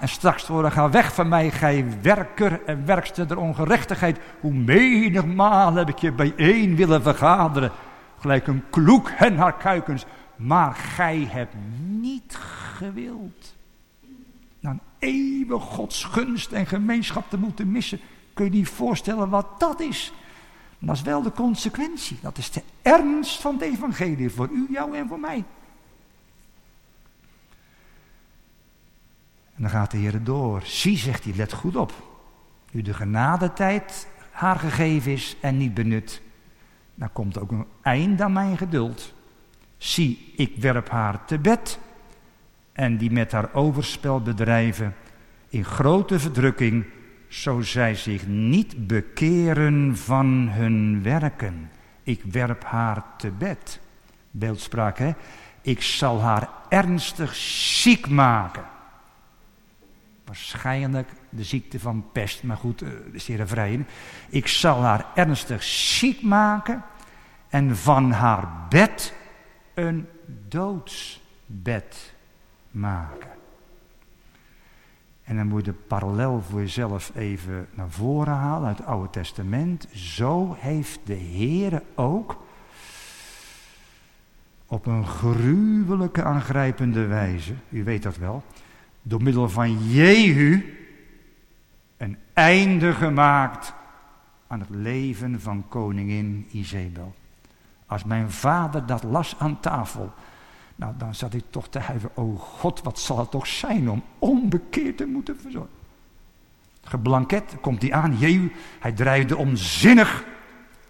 en straks worden ga weg van mij, gij werker en werkster der ongerechtigheid. Hoe menigmaal heb ik je bijeen willen vergaderen, gelijk een kloek en haar kuikens maar gij hebt niet gewild. Nou, een eeuwig Gods gunst en gemeenschap te moeten missen, kun je niet voorstellen wat dat is. Maar dat is wel de consequentie. Dat is de ernst van het evangelie voor u, jou en voor mij. En dan gaat de Heer door. Zie, zegt hij, let goed op. U de genadetijd haar gegeven is en niet benut, dan komt ook een eind aan mijn geduld. Zie, ik werp haar te bed. En die met haar overspel bedrijven in grote verdrukking, zo zij zich niet bekeren van hun werken. Ik werp haar te bed. Beeldspraak, hè? Ik zal haar ernstig ziek maken. Waarschijnlijk de ziekte van pest, maar goed, de is hier vrij. Ik zal haar ernstig ziek maken en van haar bed een doodsbed maken. En dan moet je de parallel voor jezelf even naar voren halen uit het Oude Testament. Zo heeft de Heer ook op een gruwelijke aangrijpende wijze, u weet dat wel, door middel van Jehu een einde gemaakt aan het leven van koningin Izebel. Als mijn vader dat las aan tafel, nou dan zat ik toch te huiven. Oh God, wat zal het toch zijn om onbekeerd te moeten verzorgen. Geblanket, komt hij aan, Jehu, hij dreigde onzinnig.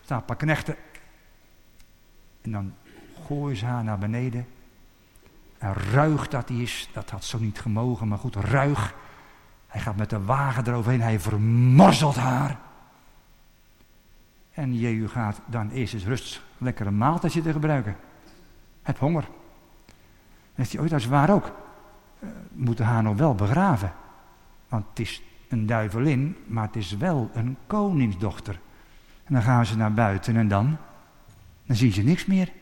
Staan een paar knechten. En dan gooien ze haar naar beneden. En ruig dat hij is, dat had zo niet gemogen, maar goed, ruig. Hij gaat met de wagen eroverheen, hij vermorzelt haar. En Jehu gaat dan eerst eens rust lekker een maaltijd zitten gebruiken. Heb honger. En zegt hij, dat is waar ook. We moeten haar nog wel begraven. Want het is een duivelin, maar het is wel een koningsdochter. En dan gaan ze naar buiten en dan, dan zien ze niks meer.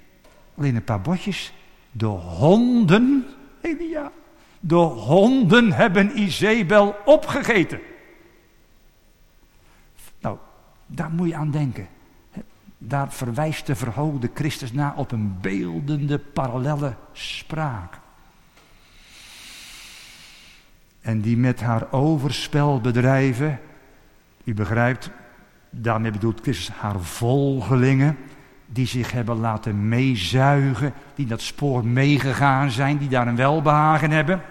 Alleen een paar botjes. De honden, Elia, de honden hebben Izebel opgegeten. Daar moet je aan denken. Daar verwijst de verhoogde Christus naar op een beeldende, parallelle spraak. En die met haar overspel bedrijven, u begrijpt, daarmee bedoelt Christus haar volgelingen, die zich hebben laten meezuigen, die dat spoor meegegaan zijn, die daar een welbehagen hebben,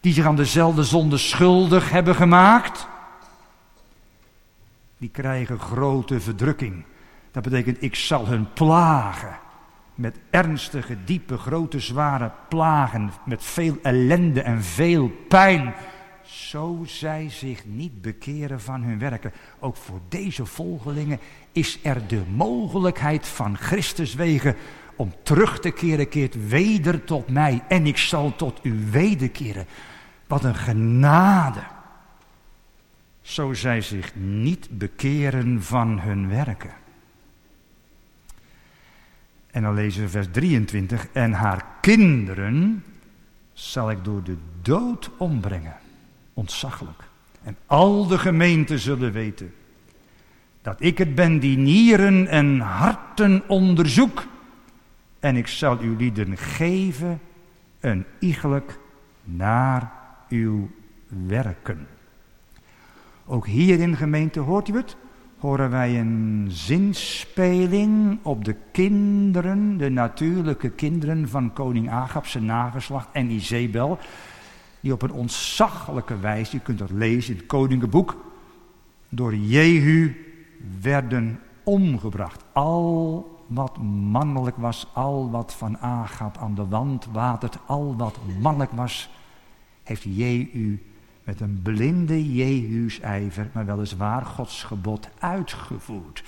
die zich aan dezelfde zonde schuldig hebben gemaakt, die krijgen grote verdrukking. Dat betekent, ik zal hun plagen. Met ernstige, diepe, grote, zware plagen. Met veel ellende en veel pijn. Zo zij zich niet bekeren van hun werken. Ook voor deze volgelingen is er de mogelijkheid van Christus wegen om terug te keren, keert weder tot mij en ik zal tot u wederkeren. Wat een genade. Zo zij zich niet bekeren van hun werken. En dan lezen we vers 23. En haar kinderen zal ik door de dood ombrengen. Ontzaglijk. En al de gemeenten zullen weten dat ik het ben die nieren en harten onderzoek. En ik zal uw lieden geven een iegelijk naar uw werken. Ook hier in gemeente hoort u het horen wij een zinspeling op de kinderen, de natuurlijke kinderen van koning Agab, zijn nageslacht en Izebel, die op een ontzaglijke wijze, je kunt dat lezen in het koningenboek, door Jehu werden omgebracht. Al wat mannelijk was, al wat van Agab aan de wand watert, al wat mannelijk was, heeft Jehu met een blinde Jehu's ijver, maar weliswaar Gods gebod uitgevoerd.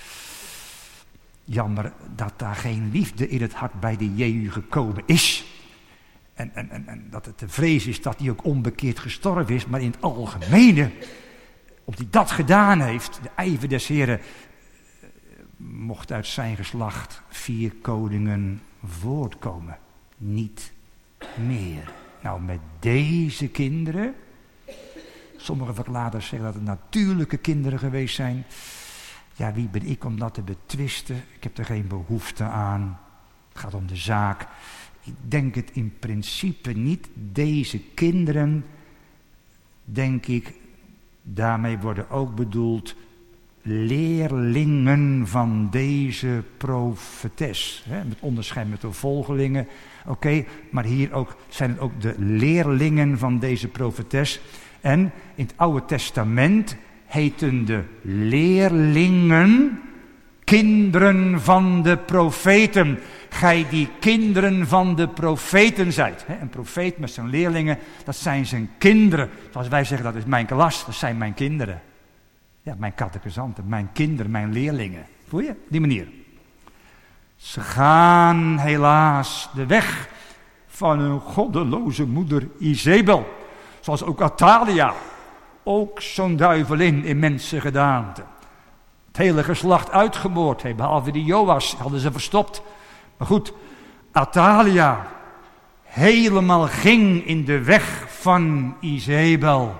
Jammer dat daar geen liefde in het hart bij de Jehu gekomen is. En, en, en, en dat het de vrees is dat hij ook onbekeerd gestorven is, maar in het algemene, omdat hij dat gedaan heeft, de ijver des Heren, eh, mocht uit zijn geslacht vier koningen voortkomen. Niet meer. Nou, met deze kinderen Sommige verkladers zeggen dat het natuurlijke kinderen geweest zijn. Ja, wie ben ik om dat te betwisten? Ik heb er geen behoefte aan. Het gaat om de zaak. Ik denk het in principe niet. Deze kinderen, denk ik, daarmee worden ook bedoeld leerlingen van deze profetes. Hè, met onderscheid met de volgelingen. Oké, maar hier ook, zijn het ook de leerlingen van deze profetes. En in het Oude Testament heten de leerlingen kinderen van de profeten. Gij die kinderen van de profeten zijt. Een profeet met zijn leerlingen, dat zijn zijn kinderen. Zoals wij zeggen, dat is mijn klas, dat zijn mijn kinderen. Ja, mijn catechisanten, mijn kinderen, mijn leerlingen. Voel je? Die manier. Ze gaan helaas de weg van een goddeloze moeder Izebel. Zoals ook Atalia. Ook zo'n duivelin in mensengedaante. Het hele geslacht uitgemoord heeft. Behalve die Joas hadden ze verstopt. Maar goed, Atalia helemaal ging in de weg van Izebel.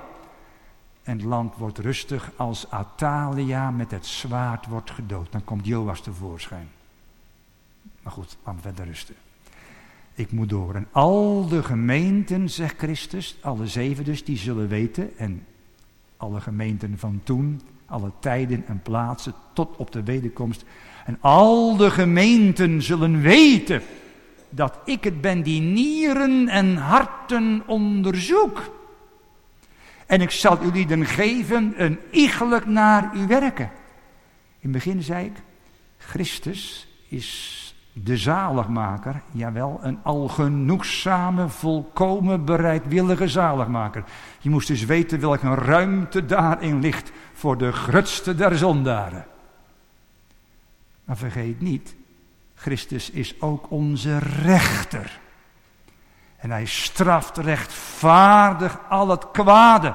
En het land wordt rustig als Atalia met het zwaard wordt gedood. Dan komt Joas tevoorschijn. Maar goed, laten we verder rusten. Ik moet door. En al de gemeenten, zegt Christus, alle zeven dus, die zullen weten. En alle gemeenten van toen, alle tijden en plaatsen, tot op de wederkomst. En al de gemeenten zullen weten dat ik het ben die nieren en harten onderzoek. En ik zal jullie dan geven een iegelijk naar u werken. In het begin zei ik, Christus is de zaligmaker, jawel, een algenoegzame, volkomen bereidwillige zaligmaker. Je moest dus weten welke ruimte daarin ligt voor de grutste der zondaren. Maar vergeet niet, Christus is ook onze rechter. En hij straft rechtvaardig al het kwade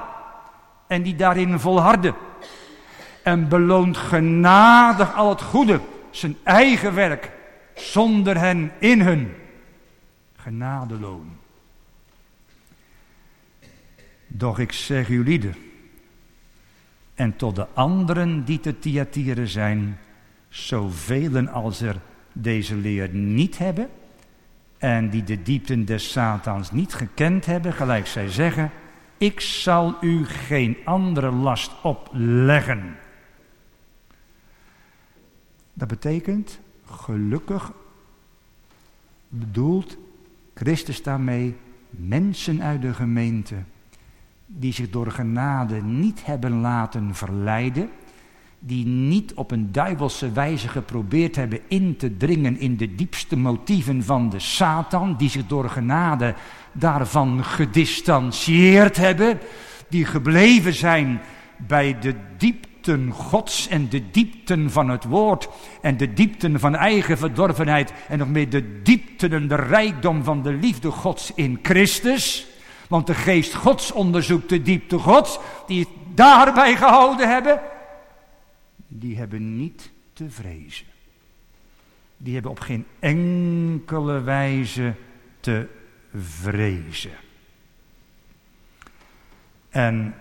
en die daarin volharden. En beloont genadig al het goede, zijn eigen werk zonder hen in hun genadeloon. Doch ik zeg jullie en tot de anderen die te Thyatira zijn, zoveel als er deze leer niet hebben en die de diepten des Satans niet gekend hebben, gelijk zij zeggen, ik zal u geen andere last opleggen. Dat betekent, gelukkig bedoelt Christus daarmee mensen uit de gemeente die zich door genade niet hebben laten verleiden, die niet op een duivelse wijze geprobeerd hebben in te dringen in de diepste motieven van de Satan, die zich door genade daarvan gedistanceerd hebben, die gebleven zijn bij de diep diepten Gods en de diepten van het woord en de diepten van eigen verdorvenheid en nog meer de diepten en de rijkdom van de liefde Gods in Christus. Want de geest Gods onderzoekt de diepte Gods, die het daarbij gehouden hebben, die hebben niet te vrezen. Die hebben op geen enkele wijze te vrezen. En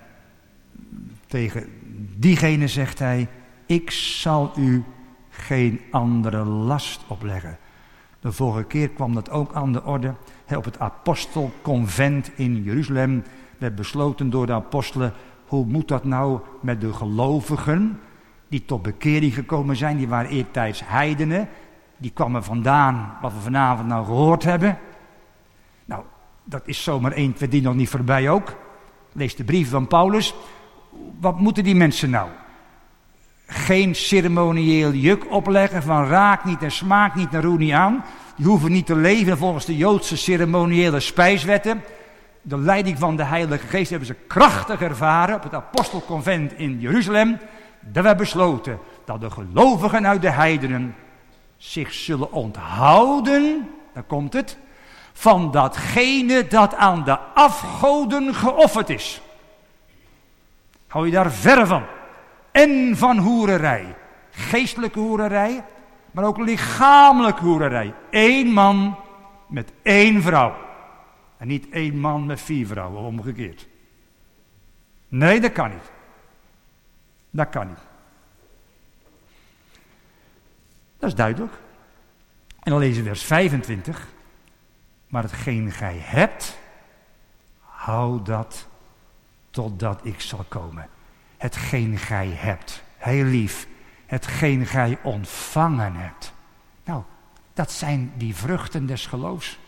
tegen diegene zegt hij, ik zal u geen andere last opleggen. De vorige keer kwam dat ook aan de orde op het apostelconvent in Jeruzalem. werd besloten door de apostelen, hoe moet dat nou met de gelovigen die tot bekering gekomen zijn. Die waren eertijds heidenen. Die kwamen vandaan wat we vanavond nou gehoord hebben. Nou, dat is zomaar 1, 2, die nog niet voorbij ook. Lees de brief van Paulus wat moeten die mensen nou? Geen ceremonieel juk opleggen van raak niet en smaak niet en roe niet aan. Die hoeven niet te leven volgens de Joodse ceremoniële spijswetten. De leiding van de Heilige Geest hebben ze krachtig ervaren op het apostelconvent in Jeruzalem. Dat we besloten dat de gelovigen uit de heidenen zich zullen onthouden, daar komt het, van datgene dat aan de afgoden geofferd is. Hou je daar ver van. En van hoererij. Geestelijke hoererij, maar ook lichamelijke hoererij. Eén man met één vrouw. En niet één man met vier vrouwen, omgekeerd. Nee, dat kan niet. Dat kan niet. Dat is duidelijk. En dan lezen we vers 25. Maar hetgeen gij hebt, hou dat totdat ik zal komen. Hetgeen gij hebt, heel lief, hetgeen gij ontvangen hebt. Nou, dat zijn die vruchten des geloofs,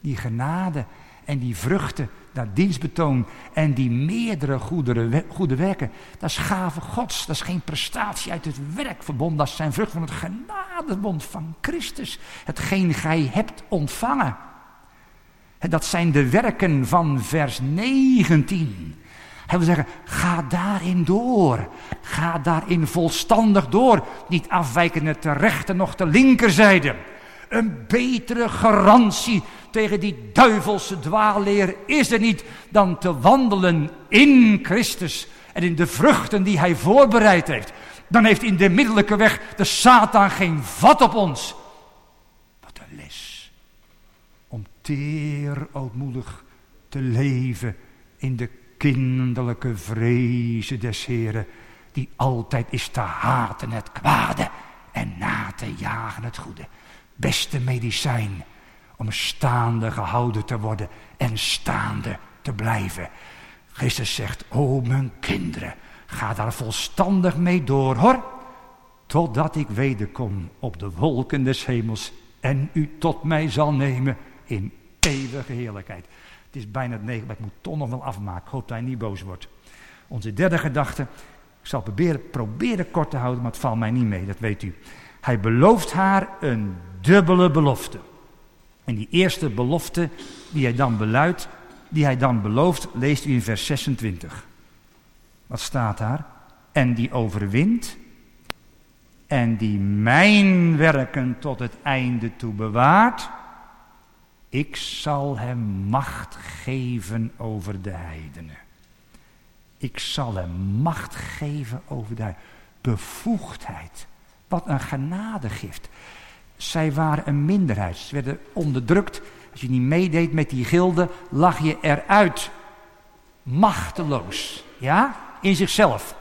die genade en die vruchten, dat dienstbetoon en die meerdere goede, werken. Dat is gave gods, dat is geen prestatie uit het werkverbond, dat zijn vruchten van het genadebond van Christus. Hetgeen gij hebt ontvangen. Dat zijn de werken van vers 19. Hij wil zeggen, ga daarin door. Ga daarin volstandig door. Niet afwijken naar de rechter nog de linkerzijde. Een betere garantie tegen die duivelse dwaalleer is er niet dan te wandelen in Christus en in de vruchten die hij voorbereid heeft. Dan heeft in de middelijke weg de Satan geen vat op ons. Wat een les. Om teer ootmoedig te leven in de kinderlijke vrezen des Heren, die altijd is te haten het kwade en na te jagen het goede. Beste medicijn om staande gehouden te worden en staande te blijven. Christus zegt, o mijn kinderen, ga daar volstandig mee door hoor, totdat ik wederkom op de wolken des hemels en u tot mij zal nemen in eeuwige heerlijkheid. Het is bijna negen, maar ik moet toch nog wel afmaken. Ik hoop dat hij niet boos wordt. Onze derde gedachte, ik zal proberen, proberen kort te houden, maar het valt mij niet mee, dat weet u. Hij belooft haar een dubbele belofte. En die eerste belofte die hij dan beluidt, die hij dan belooft, leest u in vers 26. Wat staat daar? En die overwint en die mijn werken tot het einde toe bewaart, ik zal hem macht geven over de heidenen. Ik zal hem macht geven over de bevoegdheid. Wat een genadegift. Zij waren een minderheid. Ze werden onderdrukt. Als je niet meedeed met die gilde, lag je eruit. Machteloos. Ja? In zichzelf.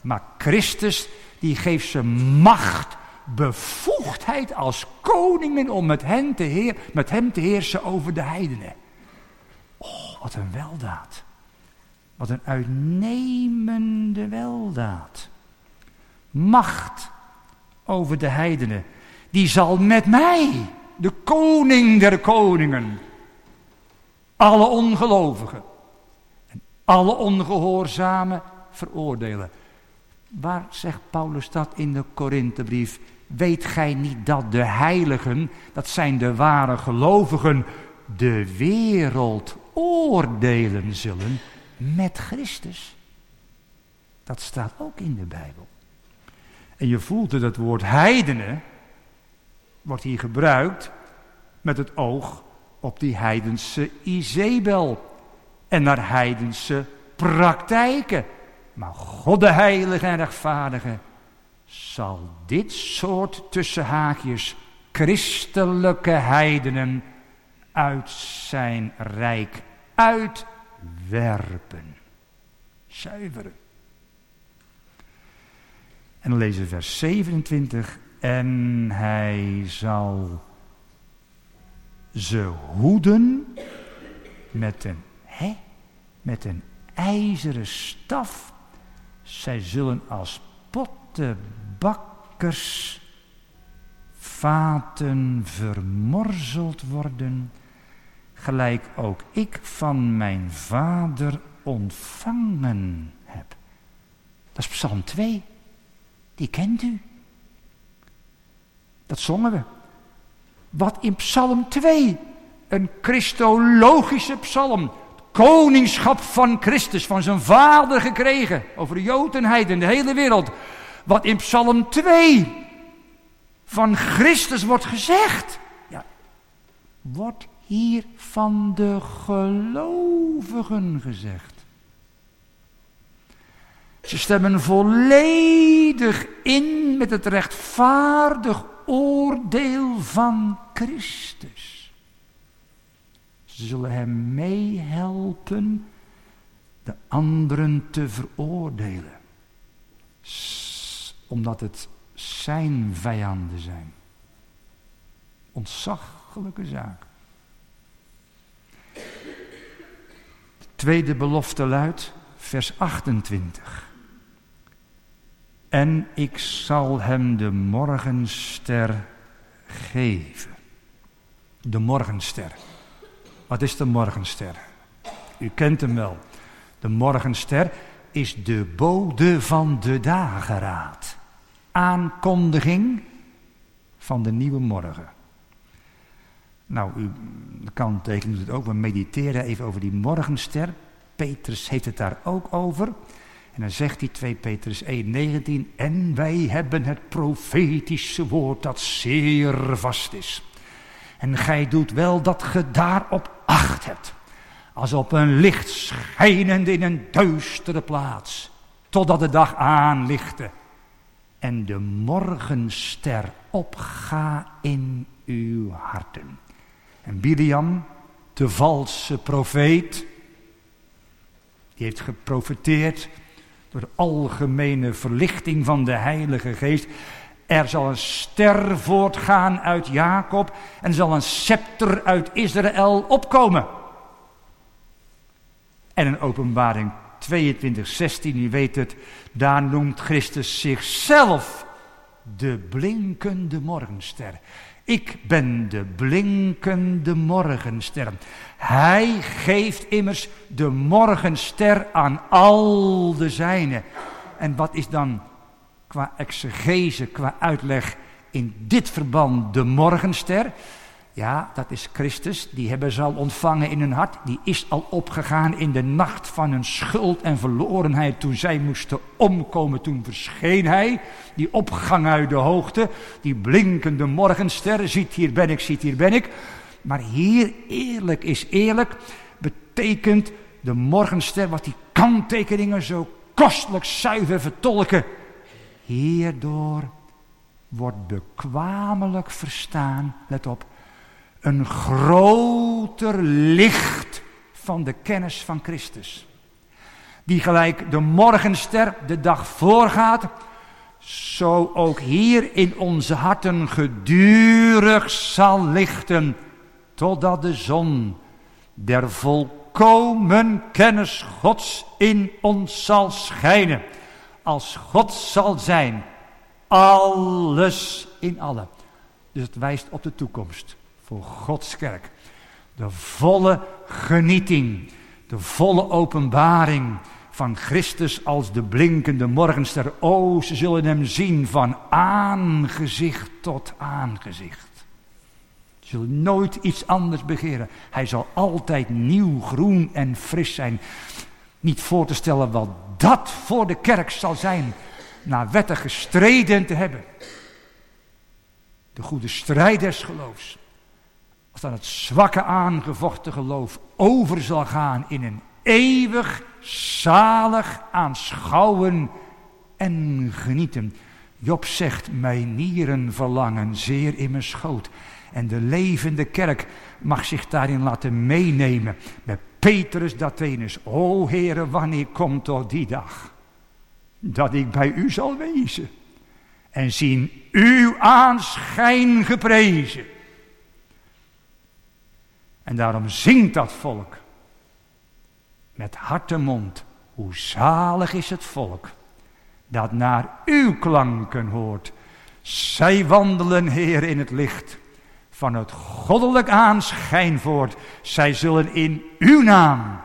Maar Christus, die geeft ze macht, bevoegdheid als koningen om met hem te, heer, met hem te heersen over de heidenen. Oh, wat een weldaad. Wat een uitnemende weldaad. Macht over de heidenen. Die zal met mij, de koning der koningen, alle ongelovigen en alle ongehoorzamen veroordelen. Waar zegt Paulus dat in de Korinthebrief? Weet gij niet dat de heiligen, dat zijn de ware gelovigen, de wereld oordelen zullen met Christus? Dat staat ook in de Bijbel. En je voelt dat het woord heidenen wordt hier gebruikt met het oog op die heidense Izebel en naar heidense praktijken. Maar God de heilige en rechtvaardige zal dit soort tussen haakjes christelijke heidenen uit zijn rijk uitwerpen. Zuiveren. En dan lezen we vers 27. En hij zal ze hoeden met een, hè, met een ijzeren staf. Zij zullen als pottenbakkers vaten vermorzeld worden, gelijk ook ik van mijn vader ontvangen heb. Dat is Psalm 2. Die kent u. Dat zongen we. Wat in Psalm 2, een christologische psalm, koningschap van Christus, van zijn vader gekregen, over de Jodenheid en de hele wereld. Wat in Psalm 2 van Christus wordt gezegd, ja, wordt hier van de gelovigen gezegd. Ze stemmen volledig in met het rechtvaardig oordeel van Christus. Ze zullen hem meehelpen de anderen te veroordelen. Omdat het zijn vijanden zijn. Ontzaglijke zaak. De tweede belofte luidt, vers 28. En ik zal hem de morgenster geven. De morgenster. Wat is de morgenster? U kent hem wel. De morgenster is de bode van de dageraad. Aankondiging van de nieuwe morgen. Nou, u kan tekenen het ook. We mediteren even over die morgenster. Petrus heeft het daar ook over. En dan zegt hij 2 Petrus 1:19 en wij hebben het profetische woord dat zeer vast is. En gij doet wel dat ge daarop acht hebt, als op een licht schijnend in een duistere plaats, totdat de dag aanlichte en de morgenster opga in uw harten. En Biliam, de valse profeet, die heeft geprofeteerd door de algemene verlichting van de Heilige Geest. Er zal een ster voortgaan uit Jacob en zal een scepter uit Israël opkomen. En in openbaring 22, 16, u weet het, daar noemt Christus zichzelf de blinkende morgenster. Ik ben de blinkende morgenster. Hij geeft immers de morgenster aan al de zijnen. En wat is dan qua exegese, qua uitleg in dit verband de morgenster? Ja, dat is Christus. Die hebben ze al ontvangen in hun hart. Die is al opgegaan in de nacht van hun schuld en verlorenheid. Toen zij moesten omkomen, toen verscheen hij. Die opgang uit de hoogte. Die blinkende morgenster. Ziet hier ben ik, ziet hier ben ik. Maar hier eerlijk is eerlijk. Betekent de morgenster wat die kanttekeningen zo kostelijk zuiver vertolken. Hierdoor wordt bekwamelijk verstaan, let op, een groter licht van de kennis van Christus. Die gelijk de morgenster de dag voorgaat, zo ook hier in onze harten gedurig zal lichten, totdat de zon der volkomen kennis Gods in ons zal schijnen. Als God zal zijn, alles in allen. Dus het wijst op de toekomst voor Gods kerk. De volle genieting, de volle openbaring van Christus als de blinkende morgenster. O, ze zullen hem zien van aangezicht tot aangezicht. Ze zullen nooit iets anders begeren. Hij zal altijd nieuw, groen en fris zijn. Niet voor te stellen wat dat voor de kerk zal zijn. Na wetten gestreden te hebben. De goede strijd des geloofs als het zwakke aangevochten geloof over zal gaan in een eeuwig zalig aanschouwen en genieten. Job zegt, mijn nieren verlangen zeer in mijn schoot. En de levende kerk mag zich daarin laten meenemen. Met Petrus Dathenus. O Heere, wanneer komt toch die dag? Dat ik bij u zal wezen. En zien uw aanschijn geprezen. En daarom zingt dat volk met hart en mond. Hoe zalig is het volk dat naar uw klanken hoort. Zij wandelen, Heer, in het licht van het goddelijk aanschijn voort. Zij zullen in uw naam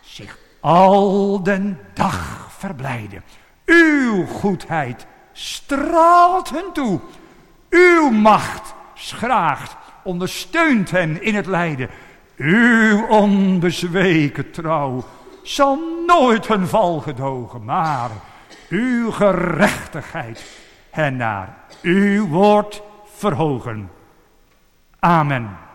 zich al den dag verblijden. Uw goedheid straalt hen toe. Uw macht schraagt ondersteunt hen in het lijden. Uw onbezweken trouw zal nooit hun val gedogen, maar uw gerechtigheid hen naar uw woord verhogen. Amen.